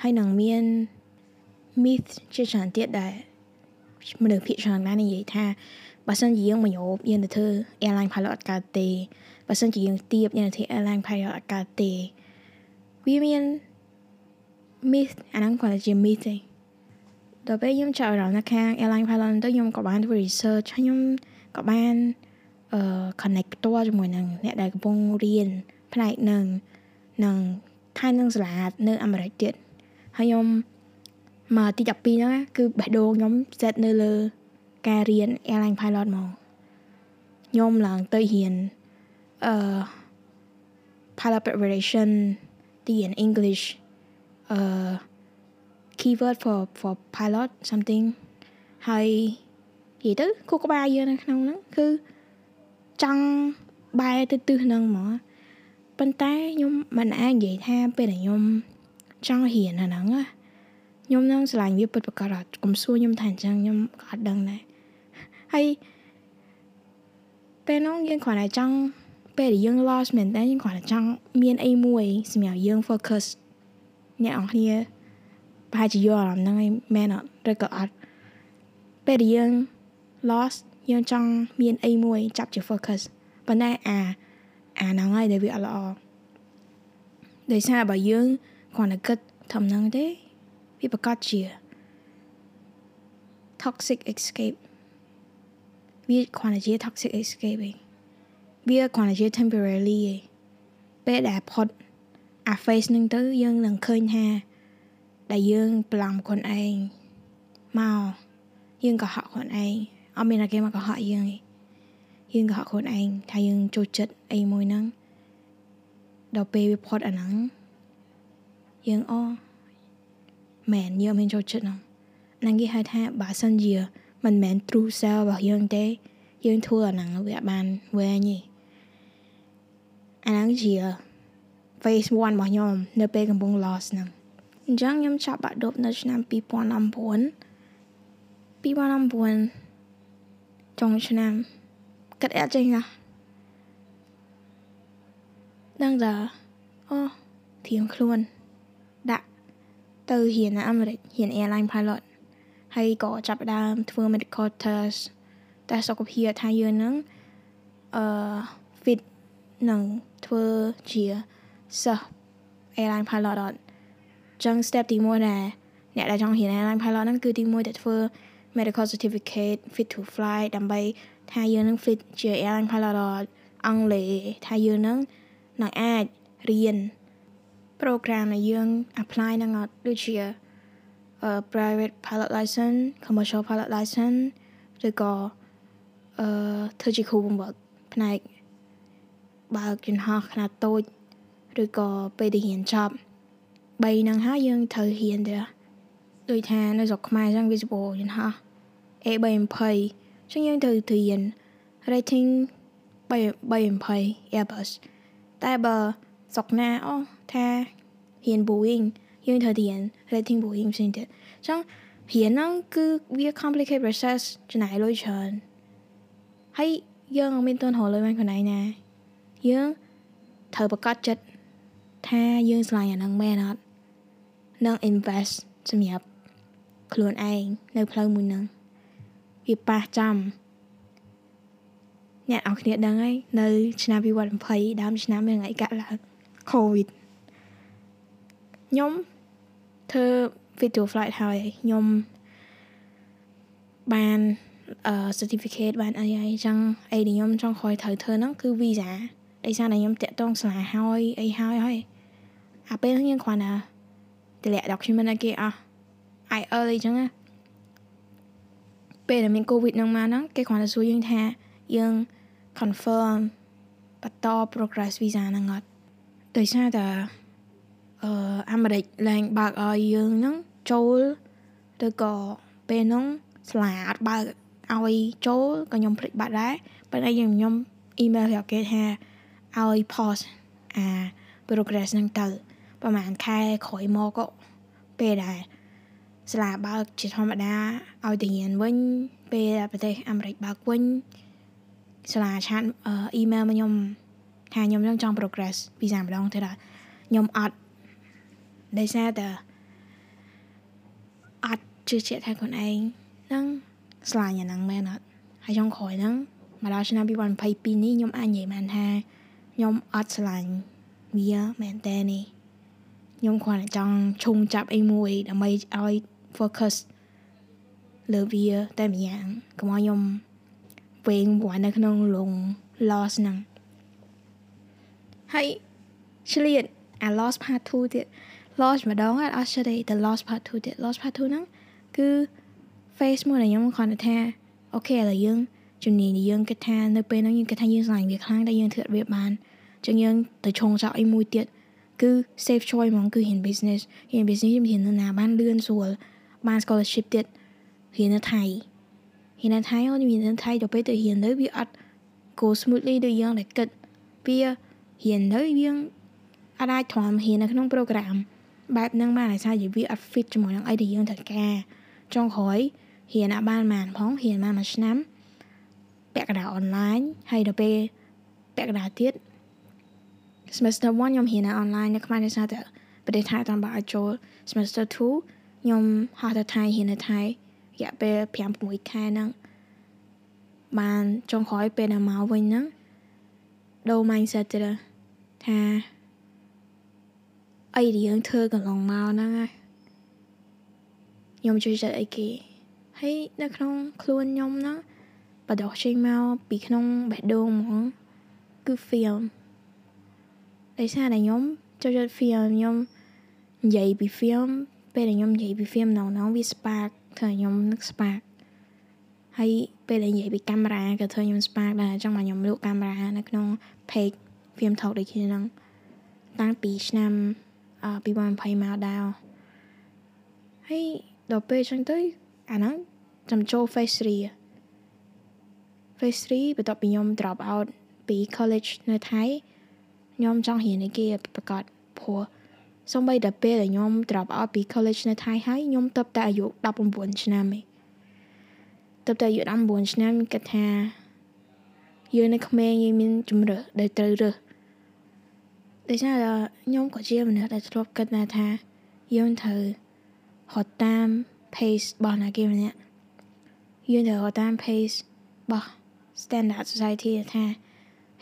ហើយនឹងមាន myth ជាច្រើនទៀតដែលមនុស្សភាគច្រើនណាស់និយាយថាបើសិនជាយើងមកយោបយើងទៅធ្វើ airline pilot អត់កើតទេបើសិនជាយើងទៀបយើងទៅធ្វើ airline pilot អត់កើតទេវាមាន myth អាហ្នឹងគាត់ជា myth ទេដល់ពេលខ្ញុំចាប់អារម្មណ៍នៅខាង airline pilot ទៅខ្ញុំក៏បានធ្វើ research ខ្ញុំក៏បានអឺ connect ផ្ទាល់ជាមួយនឹងអ្នកដែលកំពុងរៀនផ្នែកនឹង នឹងថៃនឹងសាលានៅអាមេរិកទៀតហើយខ្ញុំមកទី12ហ្នឹងគឺបេះដូងខ្ញុំសេតនៅលើការរៀន airline pilot មកខ្ញុំឡើងទៅរៀនអឺ pilot preparation ទីរៀន English អឺ keyword for for pilot something ហើយនិយាយទៅគូក្បាលយើងនៅក្នុងហ្នឹងគឺចង់បែរទៅទិសហ្នឹងហ្មង ប៉ុន្តែខ្ញុំមិនអាចនិយាយថាពេលដែលខ្ញុំចង់រៀនអាហ្នឹងណាខ្ញុំនឹងឆ្លាញ់វាពិតប្រាកដអត់កុំសួរខ្ញុំថាអញ្ចឹងខ្ញុំក៏អត់ដឹងដែរហើយពេលនោះយើងគ្រាន់តែចង់ពេលដែលយើង lost មែនតើយើងគ្រាន់តែចង់មានអីមួយសម្រាប់យើង focus អ្នកនរគ្នាប្រហែលជាយល់អារម្មណ៍ហ្នឹងឯងមែនអត់ឬក៏អត់ពេលដែលយើង lost យើងចង់មានអីមួយចាប់ជា focus ប៉ុន្តែអា អាហ្នឹងហើយដែលវាអត់ល្អដោយសារបើយើងគ្រាន់តែគិតធំហ្នឹងទេវាប្រកាសជា toxic escape វាគ្រាន់តែជា toxic escape ឯងវាគ្រាន់តែជា temporarily ឯងពេលដែលផុតអា face នឹងទៅយើងនឹងឃើញថាដែលយើងប្រឡំខ្លួនឯងមកយើងក៏ហក់ខ្លួនឯងអត់មានតែគេមកកុហកយើងឯង យើងកុហកខ្លួនឯងថាយើងចូលចិត្តអីមួយហ្នឹងដល់ពេលវាផុតអាហ្នឹងយើងអមែនយើងមិនចូលចិត្តហ្នឹងហ្នឹងគេហៅថាបើសិនជាមិនមែន true self របស់យើងទេ យើងធ្វើអាហ្នឹងវាបានវែងទេអាហ្នឹងជា phase 1របស់ខ្ញុំនៅពេលកំពុង loss ហ្នឹងអញ្ចឹងខ្ញុំចាប់បាក់ដប់នៅឆ្នាំ2019 2019ចុងឆ្នាំ2019 Get at chanh à Đang giờ Ô oh, Thiếng khuôn Đã ទៅរៀននៅអាមេរិករៀន airline pilot ហើយក៏ចាប់ដើមធ្វើ medical test តែសុខភាពថាយើងនឹងអឺ fit នឹងធ្វើជាសិស្ស airline pilot អត់ចឹង step ទី1ដែរអ្នកដែលចង់រៀន airline pilot ហ្នឹងគឺទី1តែធ្វើ medical certificate fit to fly ដើម្បី ថាយើងនឹង fit ជា airline pilot អង់គ្លេសថាយើងនឹងនឹងអាចរៀន program ដែលយើង apply នឹងអត់ដូចជា uh, private pilot license commercial pilot license ឬក៏អឺធ្វើជាគ្រូបង្វឹកផ្នែកបើកយន្តហោះខ្នាតតូចឬក៏ពេលដែលរៀនចប់3ហ្នឹងហើយយើងត្រូវរៀនទៅដូចថានៅស្រុកខ្មែរអញ្ចឹងវាចំពោះយន្តហោះ A320 អញ្ចឹងយើងត្រូវរៀន rating 320 Airbus តែបើស្រុកណាអូថារៀន Boeing យើងត្រូវរៀន rating Boeing ផ្សេងទៀតអញ្ចឹងរៀនហ្នឹងគឺវា complicated process ចំណាយលុយច្រើនហើយយើងអត់មានទុនរកលុយបានខ្លួនឯងណាយើងត្រូវប្រកាសចិត្តថាយើងឆ្លាញ់អាហ្នឹងមែនអត់នឹង invest សម្រាប់ខ្លួនឯងនៅផ្លូវមួយហ្នឹង វាប៉ះចំអ្នកនរគ្នាដឹងហើយនៅ ឆ្នាំ2020ដើមឆ្នាំមានថ្ងៃកាត់ឡើង COVID ខ្ញុំធ្វើ video flight ហើយខ្ញុំបានអឺ certificate បានអីហើយអញ្ចឹងអីដែលខ្ញុំចង់ក្រោយត្រូវធ្វើហ្នឹងគឺ visa ដោយសារតែខ្ញុំតាក់ទងសាលាហើយអីហើយហើយអាពេលហ្នឹងយើងគ្រាន់តែតម្លាក់ document ឲ្យគេអស់ IEL អីចឹងណា ពេលដែលមាន covid ហ្នឹងមកហ្នឹងគេគ្រាន់តែសួរយើងថាយើង confirm បន្ត progress visa ហ្នឹងអត់ដោយសារតែអឺអាមេរិកឡើងបើកឲ្យយើងហ្នឹងចូលឬក៏ពេលហ្នឹងស្លាអត់បើកឲ្យចូលក៏ខ្ញុំភ្លេចបាត់ដែរប៉ុន្តែខ្ញុំខ្ញុំ email ប្រាប់គេថាឲ្យ pause អា progress ហ្នឹងទៅប្រហែលខែក្រោយមកក៏ពេលដែរ សាលាបើកជាធម្មតាឲ្យទៅរៀនវិញ ពេលប្រទេសអាមេរិកបើកវិញសាលាឆាតអ៊ីមែលមកខ្ញុំថាខ្ញុំនឹងចង់ progress ពីសាម្ដងទៅដល់ខ្ញុំអត់ដោយសារតែអត់ជឿជាក់ថាខ្លួនឯងនឹងស្លាញ់អាហ្នឹងមែនអត់ហើយចុងក្រោយហ្នឹងមកដល់ឆ្នាំ2022នេះខ្ញុំអាចនិយាយបានថាខ្ញុំអត់ស្លាញ់វាមែនតើនេះខ្ញុំគ្រាន់តែចង់ឈុំចាប់អីមួយដើម្បីឲ្យ focus លើវាតែម្យ៉ាងកុំឲ្យខ្ញុំវែងវាន់នៅក្នុងលង loss ហ្នឹងហើយឆ្លៀតអា loss part 2ទៀត loss ម្ដងអត់ចេះទេតែ loss part 2ទៀត loss part 2ហ្នឹងគឺ face មួយដែលខ្ញុំគ្រាន់តែថាអូខេឥឡូវយើងជំនាញយើងគិតថានៅពេលហ្នឹងយើងគិតថាយើងស្លាញ់វាខ្លាំងតែយើងធ្វើវាបានចឹងយើងទៅឆងចោលអីមួយទៀតគឺ safe choice ហ្មងគឺហ៊ាន business ហ៊ាន business ខ្ញុំហ៊ាននៅណាបានលឿនស្រួល បាន scholarship ទៀតហ៊ាននៅថៃហ៊ាននៅថៃអូនហ៊ាននៅថៃដល់ពេលទៅហ៊ានទៅវាអត់ go smoothly ដូចយើងដែលគិតវាហ៊ានទៅយើងអាចអាចធំហ៊ាននៅក្នុង program បែបហ្នឹងបានតែថាវាអត់ fit ជាមួយនឹងអីដែលយើងត្រូវការចុងក្រោយហ៊ានអាចបានបានផងហ៊ានបានមួយឆ្នាំពាក់កណ្ដាលអនឡាញហើយដល់ពេលពាក់កណ្ដាលទៀត semester 1ខ្ញុំហ៊ានអនឡាញនៅខ្មែរដោយសារតែប្រទេសថៃអត់បានឲ្យចូល semester 2 ខ្ញុំហោះទៅថៃហ៊ាននៅថៃរយៈពេល5 6ខែហ្នឹងបានចុងក្រោយពេលដល់មកវិញហ្នឹងដូរ mindset ទៅថាអីដែលយើងធ្វើកន្លងមកហ្នឹងហើយខ្ញុំជួយចិត្តអីគេហើយនៅក្នុងខ្លួនខ្ញុំហ្នឹងបដោះចេញមកពីក្នុងបេះដូងហ្មងគឺ film ដោយសារតែខ្ញុំចូលចិត្ត film ខ្ញុំនិយាយពី film ពេលដែលខ្ញុំនិយាយពី film ណងណងវា spark ធ្វើឲ្យខ្ញុំនឹក spark ហើយពេលដែលនិយាយពីកាមេរ៉ាក៏ធ្វើខ្ញុំ spark ដែរអញ្ចឹងមកខ្ញុំលក់កាមេរ៉ានៅក្នុង page film talk ដូចគ្នាហ្នឹងតាំងពីឆ្នាំ2020មកដែរហើយដល់ពេលអញ្ចឹងទៅអាហ្នឹងចាំចូល phase 3 phase 3បន្ទាប់ពីខ្ញុំ drop out ពី college នៅថៃខ្ញុំចង់រៀនឯគេប្រកាសព្រោះ សូម្បីតែពេលដែលខ្ញុំ drop out ពី college នៅថៃហើយខ្ញុំទៅតែអាយុ19ឆ្នាំឯងទៅតែអាយុ19ឆ្នាំគិតថាយើងនៅក្មេងយើងមានជំរឿដែលត្រូវរើសដូច្នេះខ្ញុំក៏ជាមនុស្សដែលធ្លាប់គិតណាថាយើងត្រូវហត់តាម pace របស់ណាគេម្នាក់យើងត្រូវហត់តាម pace របស់ standard society ថា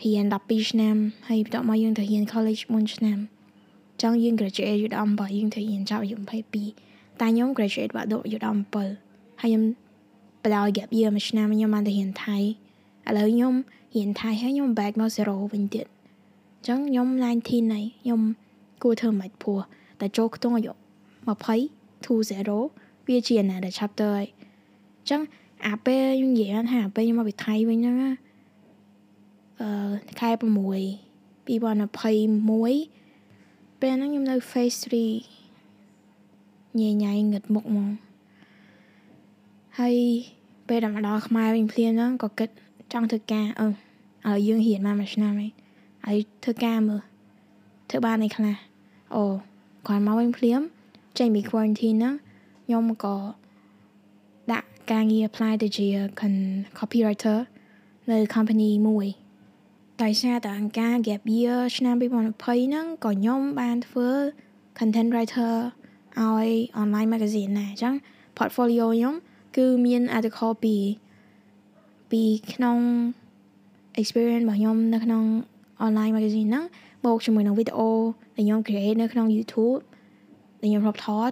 រៀន12ឆ្នាំហើយបន្ទាប់មកយើងត្រូវរៀន college 4ឆ្នាំ ចង់យើង graduate អាយុ17យើងត្រូវរៀនចប់អាយុ22តែខ្ញុំ graduate បាក់ដប់អាយុ17ហើយខ្ញុំបដោយ gap year មួយឆ្នាំខ្ញុំបានទៅរៀនថៃឥឡូវខ្ញុំរៀនថៃហើយខ្ញុំ back មក zero វិញទៀតអញ្ចឹងខ្ញុំ19ហើយខ្ញុំគួរធ្វើមិនព្រោះតែចូលខ្ទង់អាយុ20 to 0វាជា another chapter ហើយអញ្ចឹងអាពេលខ្ញុំនិយាយថាអាពេលខ្ញុំមកពីថៃវិញហ្នឹងអឺខែ6 2021 ពេលហ្នឹងខ្ញុំនៅ phase 3ញ៉ៃញ៉ៃងឹតមុខមកហើយពេលដល់មកដល់ខ្មែរវិញភ្លាមហ្នឹងក៏គិតចង់ធ្វើការអឺឲ្យយើងរៀនមកមួយឆ្នាំហើយហើយធ្វើការមើលធ្វើបានអីខ្លះអូគាត់មកវិញភ្លាមចេញពី quarantine ហ្នឹងខ្ញុំក៏ដាក់ការងារ apply ទៅជា copywriter នៅ company មួយ ដោយសារតែអង្គការ Gap Year ឆ្នាំ2020ហ្នឹងក៏ខ្ញុំបានធ្វើ content writer ឲ្យ online magazine ដែរអញ្ចឹង portfolio ខ្ញុំគឺមាន article ពីពីក្នុង experience របស់ខ្ញុំនៅក្នុង online magazine ហ្នឹងបូកជាមួយនឹងវីដេអូដែលខ្ញុំ create នៅក្នុង YouTube ដែលខ្ញុំរាប់ថត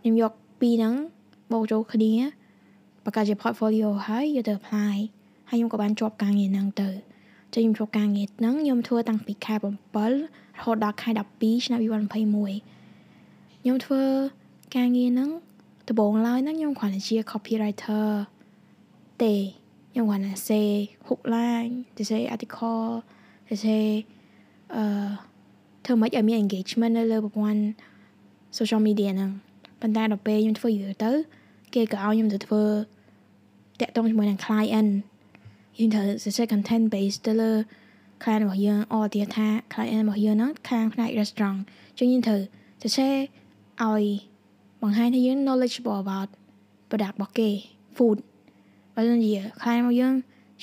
ខ្ញុំយកពីរហ្នឹងបូកចូលគ្នាបង្កើតជា portfolio ហើយយកទៅ apply ហើយខ្ញុំក៏បានជាប់ការងារហ្នឹងទៅ ចឹងខ្ញុំចូលការងារហ្នឹងខ្ញុំធ្វើតាំងពីខែ7រហូតដល់ខែ12ឆ្នាំ2021ខ្ញុំធ្វើការងារហ្នឹងដំបូងឡើយហ្នឹងខ្ញុំគ្រាន់តែជា copywriter ទេខ្ញុំគ្រាន់តែ say hook line ទៅ say article ទៅ say អឺធ្វើម៉េចឲ្យមាន engagement នៅលើប្រព័ន្ធ social media ហ្នឹងប៉ុន្តែដល់ពេលខ្ញុំធ្វើយូរទៅ គេក៏ឲ្យខ្ញុំទៅធ្វើតាក់ទងជាមួយនឹង client យើងត្រូវសរសេរ content base ទៅលើ client របស់យើងអត់ទៀតថា client របស់យើងហ្នឹងខាងផ្នែក restaurant ចឹងយើងត្រូវសរសេរឲ្យបង្ហាញថាយើង knowledgeable about product របស់គេ food បើមិនជា client របស់យើង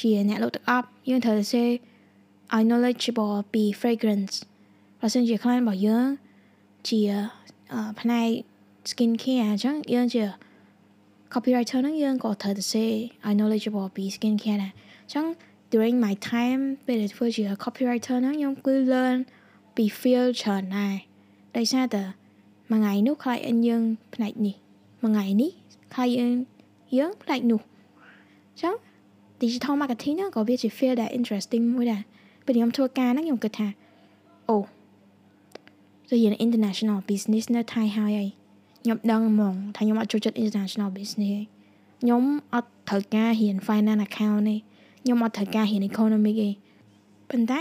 ជាអ្នកលក់ទឹកអប់យើងត្រូវសរសេរឲ្យ knowledgeable ពី fragrance បើមិនជា client របស់យើងជាផ្នែក skin care អញ្ចឹងយើងជា copywriter ហ្នឹងយើងក៏ត្រូវទៅ say I knowledgeable ពី skin care ដែរអញ្ ចឹង during my time ពេលធ្វើជា copywriter ហ្នឹងខ្ញុំគឺ learn ពី field ច្រើនដែរដោយសារតែមួយថ្ងៃនោះ client យើងផ្នែកនេះមួយថ្ងៃនេះ client យើងផ្នែកនោះអញ្ចឹង digital marketing ហ្នឹងក៏វាជា field ដែល interesting មួយដែរពេលខ្ញុំធ្វើការហ្នឹងខ្ញុំគិតថាអូទៅរៀន international business នៅថៃហើយហើយខ្ញុំដឹងហ្មងថាខ្ញុំអត់ចូលចិត្ត international business ខ្ញុំអត់ត្រូវការរៀន finance account ទេ ខ្ញុំអត់ត្រូវការរៀន economic ទេប៉ុន្តែ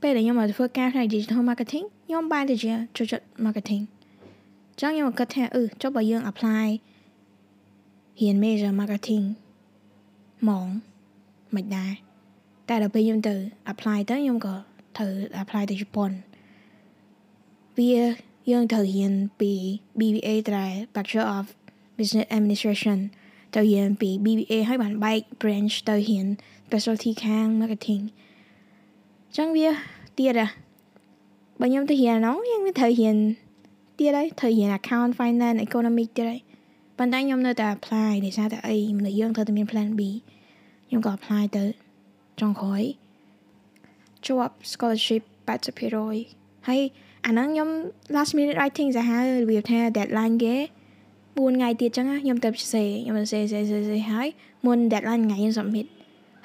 ពេលដែលខ្ញុំមកធ្វើការផ្នែក digital marketing ខ្ញុំបានទៅជាចូលចិត្ត marketing ចឹងខ្ញុំគិតថាអឺចុះបើយើង apply រៀន major marketing ហ្មងមិនដែរតែដល់ពេលខ្ញុំទៅ apply ទៅខ្ញុំក៏ត្រូវ apply ទៅជប៉ុនវាយើងត្រូវរៀនពី BBA ត្រែ Bachelor of Business Administration ទៅរៀនពី BBA ហើយបានបែក branch ទៅរៀន specialty ខាង marketing ចឹងវាទៀតอะបើខ្ញុំទៅរៀនហ្នឹងយើងមានត្រូវរៀនទៀតហើយត្រូវរៀន account finance economic ទៀតហើយប៉ុន្តែខ្ញុំនៅតែ apply ដោយសារតែអីមនុស្សយើងត្រូវតែមាន plan B ខ្ញុំក៏ apply ទៅចុងក្រោយជាប់ scholarship 80%ហើយអាហ្នឹងខ្ញុំ last minute writing សាហាវរបៀបថា deadline គេ 4ថ្ងៃទៀតចឹងខ្ញុំទៅសរសេរខ្ញុំសរសេរសរសេរសរសេរហើយមុន deadline ថ្ងៃខ្ញុំ submit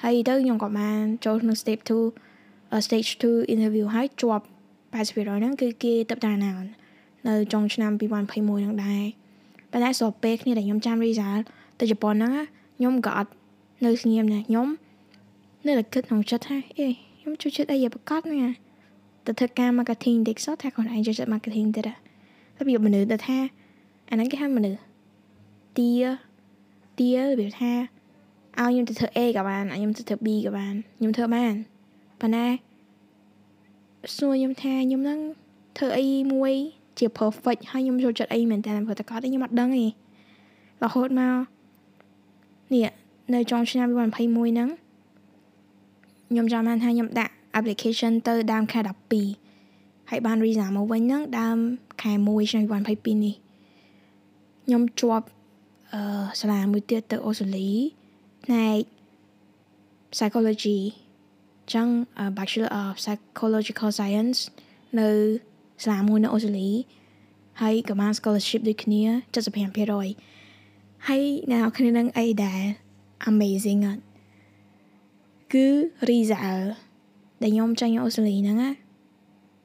ហើយទៅខ្ញុំក៏បានចូលក្នុង step 2 stage 2 interview ហើយជាប់80%ហ្នឹងគឺគេទៅតាណានៅចុងឆ្នាំ2021ហ្នឹងដែរប៉ុន្តែស្របពេលគ្នាដែលខ្ញុំចាំ result ទៅជប៉ុនហ្នឹងខ្ញុំក៏អត់នៅស្ងៀមដែរខ្ញុំនៅតែគិតក្នុងចិត្តថាអេខ្ញុំជួយចិត្តអីប្រកាសណាទៅធ្វើការ marketing តិចសោះថាខ្លួនឯងចូលចិត្ត marketing ទៀតតែវាមនុស្សទៅថា អាហ្នឹងគេហៅមនុស្សទាទារបៀបថាឲ្យខ្ញុំទៅធ្វើ A ក៏បានឲ្យខ្ញុំទៅធ្វើ B ក៏បានខ្ញុំធ្វើបានប៉ុន្តែសួរខ្ញុំថាខ្ញុំនឹងធ្វើអីមួយជា perfect ហើយខ្ញុំចូលចិត្តអីមែនតើព្រោះតែគាត់ខ្ញុំអត់ដឹងទេរហូតមកនេះនៅចុងឆ្នាំ2021ហ្នឹងខ្ញុំចាំបានថាខ្ញុំដាក់ application ទៅដើមខែ12ហើយបាន result មកវិញហ្នឹងដើមខែ1ឆ្នាំ2022នេះ ខ្ញុំជាប់អឺសាលាមួយទៀតទៅអូស្ត្រាលីផ្នែក psychology ចឹង Bachelor of Psychological Science នៅសាលាមួយនៅអូស្ត្រាលីហើយក៏បាន scholarship ដូចគ្នា75%ហើយនៅគ្នានឹងអីដែល amazing អត់គឺ result ដែលខ្ញុំចេញអូស្ត្រាលីហ្នឹងណា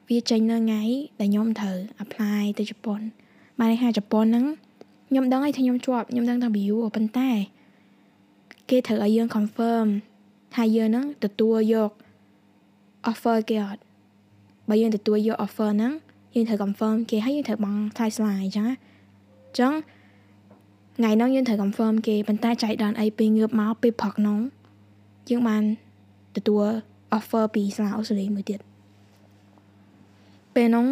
វាចេញនៅថ្ងៃដែលខ្ញុំត្រូវ apply ទៅជប៉ុនបានន័យថាជប៉ុនហ្នឹង ខ្ញុំដឹងហើយថាខ្ញុំជាប់ខ្ញុំដឹងថា view ប៉ុន្តែ គេត្រូវឲ្យយើង confirm ថាយើងហ្នឹងទទួលយក offer គេអត់បើយើងទទួលយក offer ហ្នឹងយើងត្រូវ confirm គេហើយយើងត្រូវបង់ថ្លៃស្លាយអញ្ចឹងអញ្ចឹងថ្ងៃនោះយើងត្រូវ confirm គេប៉ុន្តែចៃដន្យអីពេលងើបមកពេលព្រឹកនោះយើងបានទទួល offer ពីសាលាអូស្ត្រាលីមួយទៀតពេលនោះ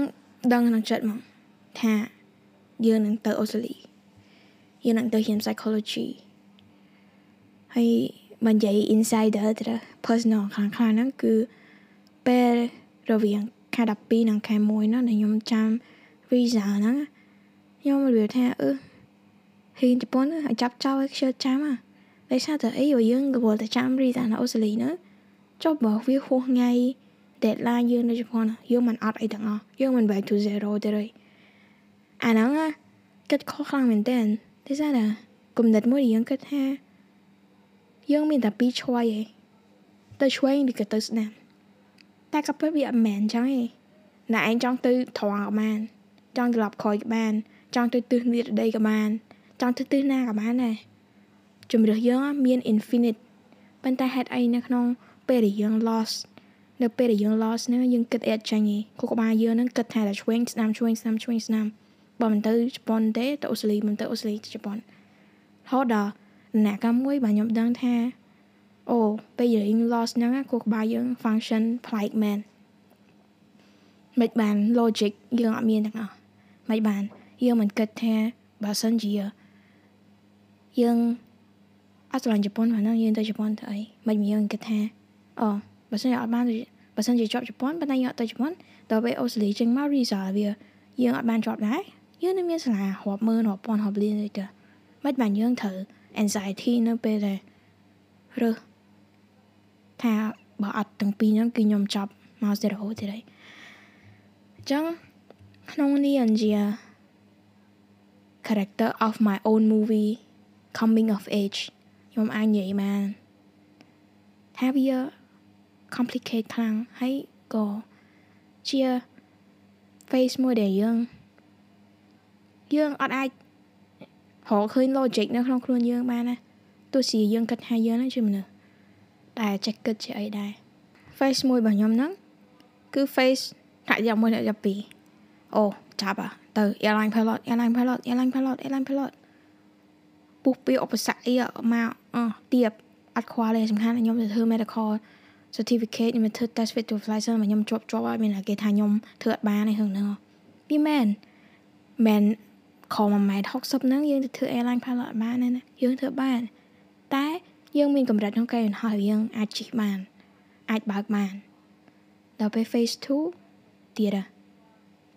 ដឹងក្នុងចិត្តមកថាយើងនឹងទៅអូស្ត្រាលី យើងនឹងទៅរៀន psychology ហើយបើនិយាយ insider ទៅ personal ខាងខ្លះហ្នឹងគឺពេលរវាងខែ12និងខែ1ហ្នឹងដែលខ្ញុំចាំ visa ហ្នឹងខ្ញុំនិយាយថាអឺហ៊ីនជប៉ុនឲ្យចាប់ចោលឲ្យខ្ជិលចាំហ่ะដោយសារតែអីយើងក៏តែចាំ visa នៅអូស្ត្រាលីហ្នឹងចុះបើវាហួសថ្ងៃ deadline យើងនៅជប៉ុនយើងមិនអត់អីទាំងអស់យើងមិន back to zero ទេទេអាហ្នឹងគិតខុសខ្លាំងមែនតើ ទេសារតែគំនិតមួយយើងគិតថាយើងមានតែពីរឆ្វ័យឯងទៅឆ្វេងឬក៏ទៅស្ដាំតែក៏ពិតវាអត់មែនអញ្ចឹងឯងណាឯងចង់ទៅត្រង់ក៏បានចង់ត្រឡប់ក្រោយក៏បាន ចង់ទៅទិសនិរដីក៏បាន ចង់ទៅទិសណាក៏បានដែរជំរឿសយើងមាន infinite ប៉ុន្តែហេតុអីនៅក្នុង ពេលដែលយើង lost នៅពេលដែលយើង lost ហ្នឹងយើងគិតអត់ចាញ់ឯងគូក្បាលយើងហ្នឹងគិតថាតែឆ្វេងស្ដាំឆ្វេងស្ដាំឆ្វេងស្ដាំ បើមិនទៅជប៉ុនទេទៅអូស្ត្រាលីមិនទៅអូស្ត្រាលីទៅជប៉ុនរហូតដល់អ្នកកាមួយបើខ្ញុំដឹងថាអូពេលយើង loss ហ្នឹងគោះក្បាលយើង function ប្លែកមែនមិនបាន logic យើងអត់មានទាំងអស់មិនបានយើងមិនគិតថាបើសិនជាយើងអត់ស្រឡាញ់ជប៉ុនហ្នឹងយើងទៅជប៉ុនទៅអីមិនយើងគិតថាអូបើសិនជាអត់បានបើសិនជាជាប់ជប៉ុនប៉ុន្តែយើងអត់ទៅជប៉ុនដល់ពេលអូស្ត្រាលីចេញមក result វាយើងអត់បានជាប់ដែរ យើងនឹងមានសាលារាប់ម៉ឺនរាប់ពាន់រាប់លានទេមិនបានយើងត្រូវ anxiety នៅពេលដែលរើសថាបើអត់ទាំងពីរហ្នឹងគឺខ្ញុំចប់មក0ទៀតហើយអញ្ចឹងក្នុងនេះអញ្ជា character of my own movie coming of age ខ្ញុំអាចនិយាយបានថាវា complicate ខ្លាំងហើយក៏ជា face មួយដែលយើង យើងអត់អាចរកឃើញ logic នៅក្នុងខ្លួនយើងបានណាទោះជាយើងគិតថាយើងហ្នឹងជាមនុស្សដែលចេះគិតជាអីដែរ face មួយរបស់ខ្ញុំហ្នឹងគឺ face ថ្នាក់យ៉ាងមួយថ្នាក់យ៉ាងពីរអូចាប់อ่ะទៅ airline pilot airline pilot airline pilot airline pilot ពុះពីឧបសគ្គអីមកអស់ទៀបអត់ខ្វល់ទេសំខាន់ខ្ញុំទៅធ្វើ medical certificate ខ្ញុំធ្វើ test fit to fly សិនមកខ្ញុំជាប់ជាប់ហើយមានគេថាខ្ញុំធ្វើអត់បានទេហឹងហ្នឹងពីមែនមែន ខំ1ម៉ែត្រ60ហ្នឹងយើងទៅធ្វើ airline pilot អត់បានទេណាយើងធ្វើបាន តែយើងមានកម្រិតក្នុងកាយវិហោះយើងអាចជិះបាន អាចបើកបានដល់ពេល phase 2ទៀត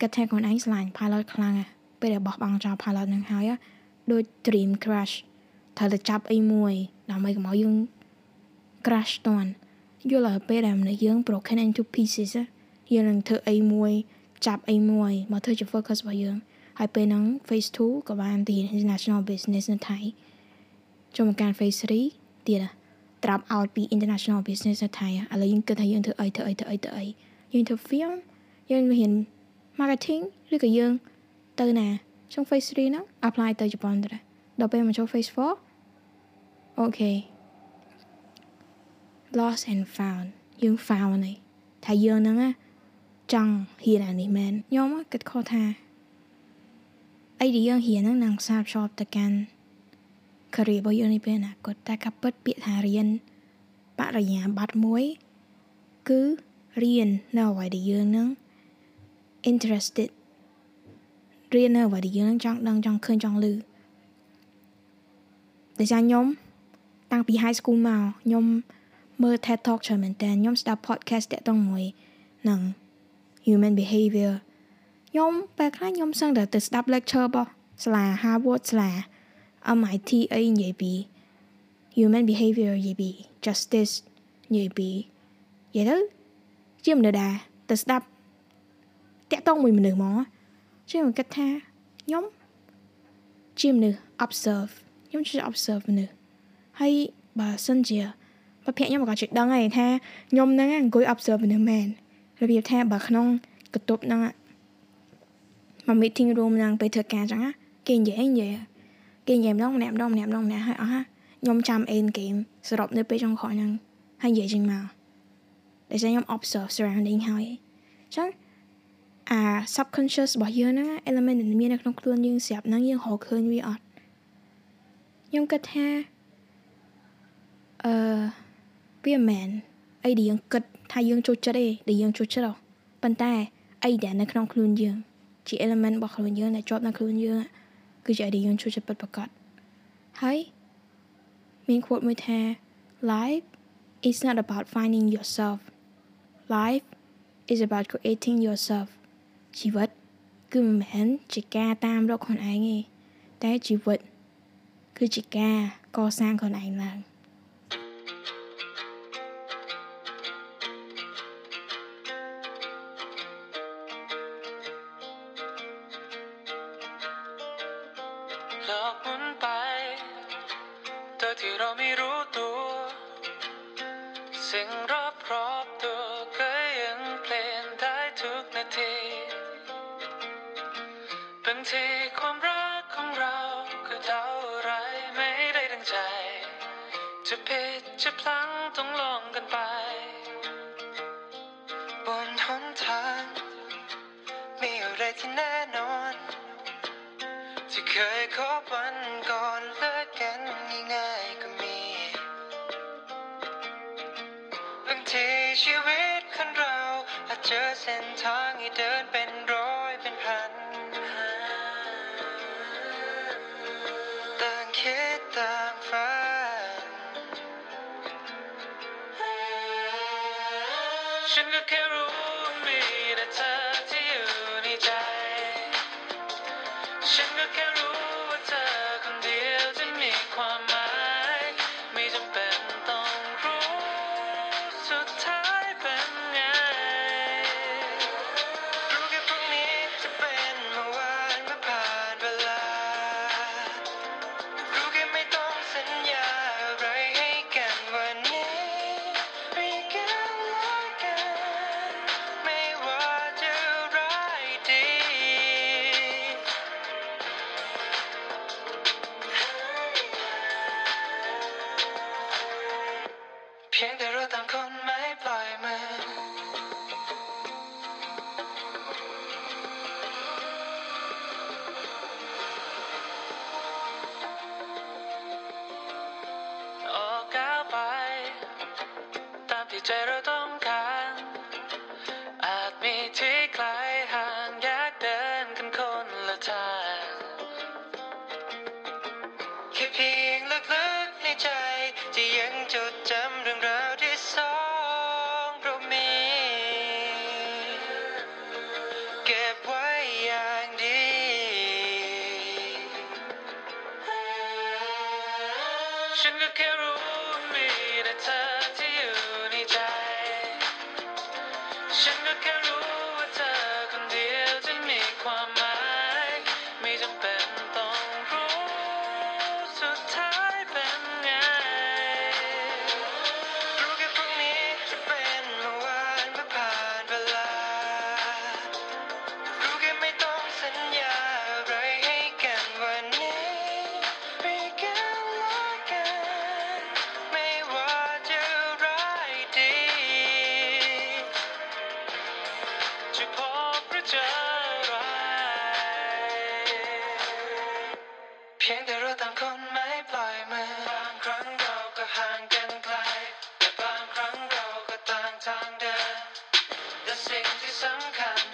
គិតថាខ្លួនឯងឆ្លាញ់ pilot ខ្លាំងពេលដែលបោះបង់ចោល pilot នឹងហើយដូច dream crash ត្រូវតែចាប់អីមួយដើម្បីកុំឲ្យយើង crash តន់យល់ឲ្យពេលដែលមនុស្សយើង broken into pieces យើងនឹងធ្វើអីមួយ ចាប់អីមួយមកធ្វើជា focus របស់យើង ហើយពេលហ្នឹង phase 2ក៏បានទី international business នៅថៃចូលមកការ phase 3ទៀត drop out ពី international business នៅថៃឥឡូវយើងគិតថាយើងធ្វើអីធ្វើអីធ្វើអីធ្វើអីយើងធ្វើ film យើងរៀន marketing ឬក៏យើងទៅណាចុង phase 3ហ្នឹង apply ទៅជប៉ុនទៅដល់ពេលមកចូល phase 4អូខេ lost and found យើង found នេះថាយើងហ្នឹងចង់ហ៊ានអានេះមែនខ្ញុំគិតខុសថា អីដែលយើងរៀនហ្នឹងនឹងសាបជាប់ទៅកាន់ career របស់យើងនេះពេលអនាគតតែការពិតពាក្យថារៀនបរិញ្ញាបត្រមួយ គឺរៀននៅអ្វីដែលយើងនឹង interested រៀននៅអ្វីដែលយើងនឹងចង់ដឹងចង់ឃើញចង់ឮដូចថាខ្ញុំតាំងពី high school មកខ្ញុំមើល TED Talk ច្រើនមែនតើខ្ញុំស្ដាប់ podcast តាក់ទងមួយនឹង human behavior ខ្ញុំពេលខ្លះខ្ញុំសឹងតែទៅស្ដាប់ lecture របស់សាលា Harvard សាលា MIT អីនិយាយពី human behavior និយាយពី justice និយាយពីនិយាយទៅជាមនុស្សដែរទៅស្ដាប់តាក់ទងមួយមនុស្សហ្មងជាខ្ញុំគិតថាខ្ញុំជាមនុស្ស observe ខ្ញុំជា observe មនុស្សហើយបើសិនជាប្រភពខ្ញុំក៏ជិះដឹងហើយថាខ្ញុំហ្នឹងអង្គុយ observe មនុស្សមែនរបៀបថាបើក្នុងកតុបហ្នឹង មក meeting room ហ្នឹងពេលធ្វើការចឹងគេនិយាយនិយាយគេនិយាយម្ដងម្នាក់ម្ដងម្នាក់ម្ដងម្នាក់ហើយអស់ខ្ញុំចាំ end game សរុបនៅពេលចុងក្រោយហ្នឹងហើយនិយាយចេញមកដែលខ្ញុំ observe surrounding ហើយចឹងអា subconscious របស់យើងហ្នឹង element ដែលមាននៅក្នុងខ្លួនយើងស្រាប់ហ្នឹងយើងរកឃើញវាអត់ខ្ញុំគិតថាអឺវាមិនមែនអីដែលយើងគិតថាយើងចូលចិត្តទេដែលយើងចូលចិត្តប៉ុន្តែអីដែលនៅក្នុងខ្លួនយើង ជា element របស់ខ្លួនយើងដែលជាប់នៅខ្លួនយើងគឺជាអីដែលយើងចូលចិត្តពិតប្រាកដហើយមាន quote មួយថា life is not about finding yourself life is about creating yourself ជីវិតគឺមិនមែនជាការតាមរកខ្លួនឯងទេតែជីវិតគឺជាការកសាងខ្លួនឯងឡើង ที่เราไม่รู้ตัว สิ่งรอบรอบตัวก็ยังเปลี่ยนได้ทุกนาทีบางทีความรักของเราก็เท่าไรไม่ได้ดังใจ จะผิดจะพลั้งต้องลองกันไป บนหนทางมีอะไรที่แน่นอน ที่เคยคบวัน ชีวิตคนเราอาจเจอเส้นทางให้เดินเป็น bien derrotan con tongue dead. The safety some kind.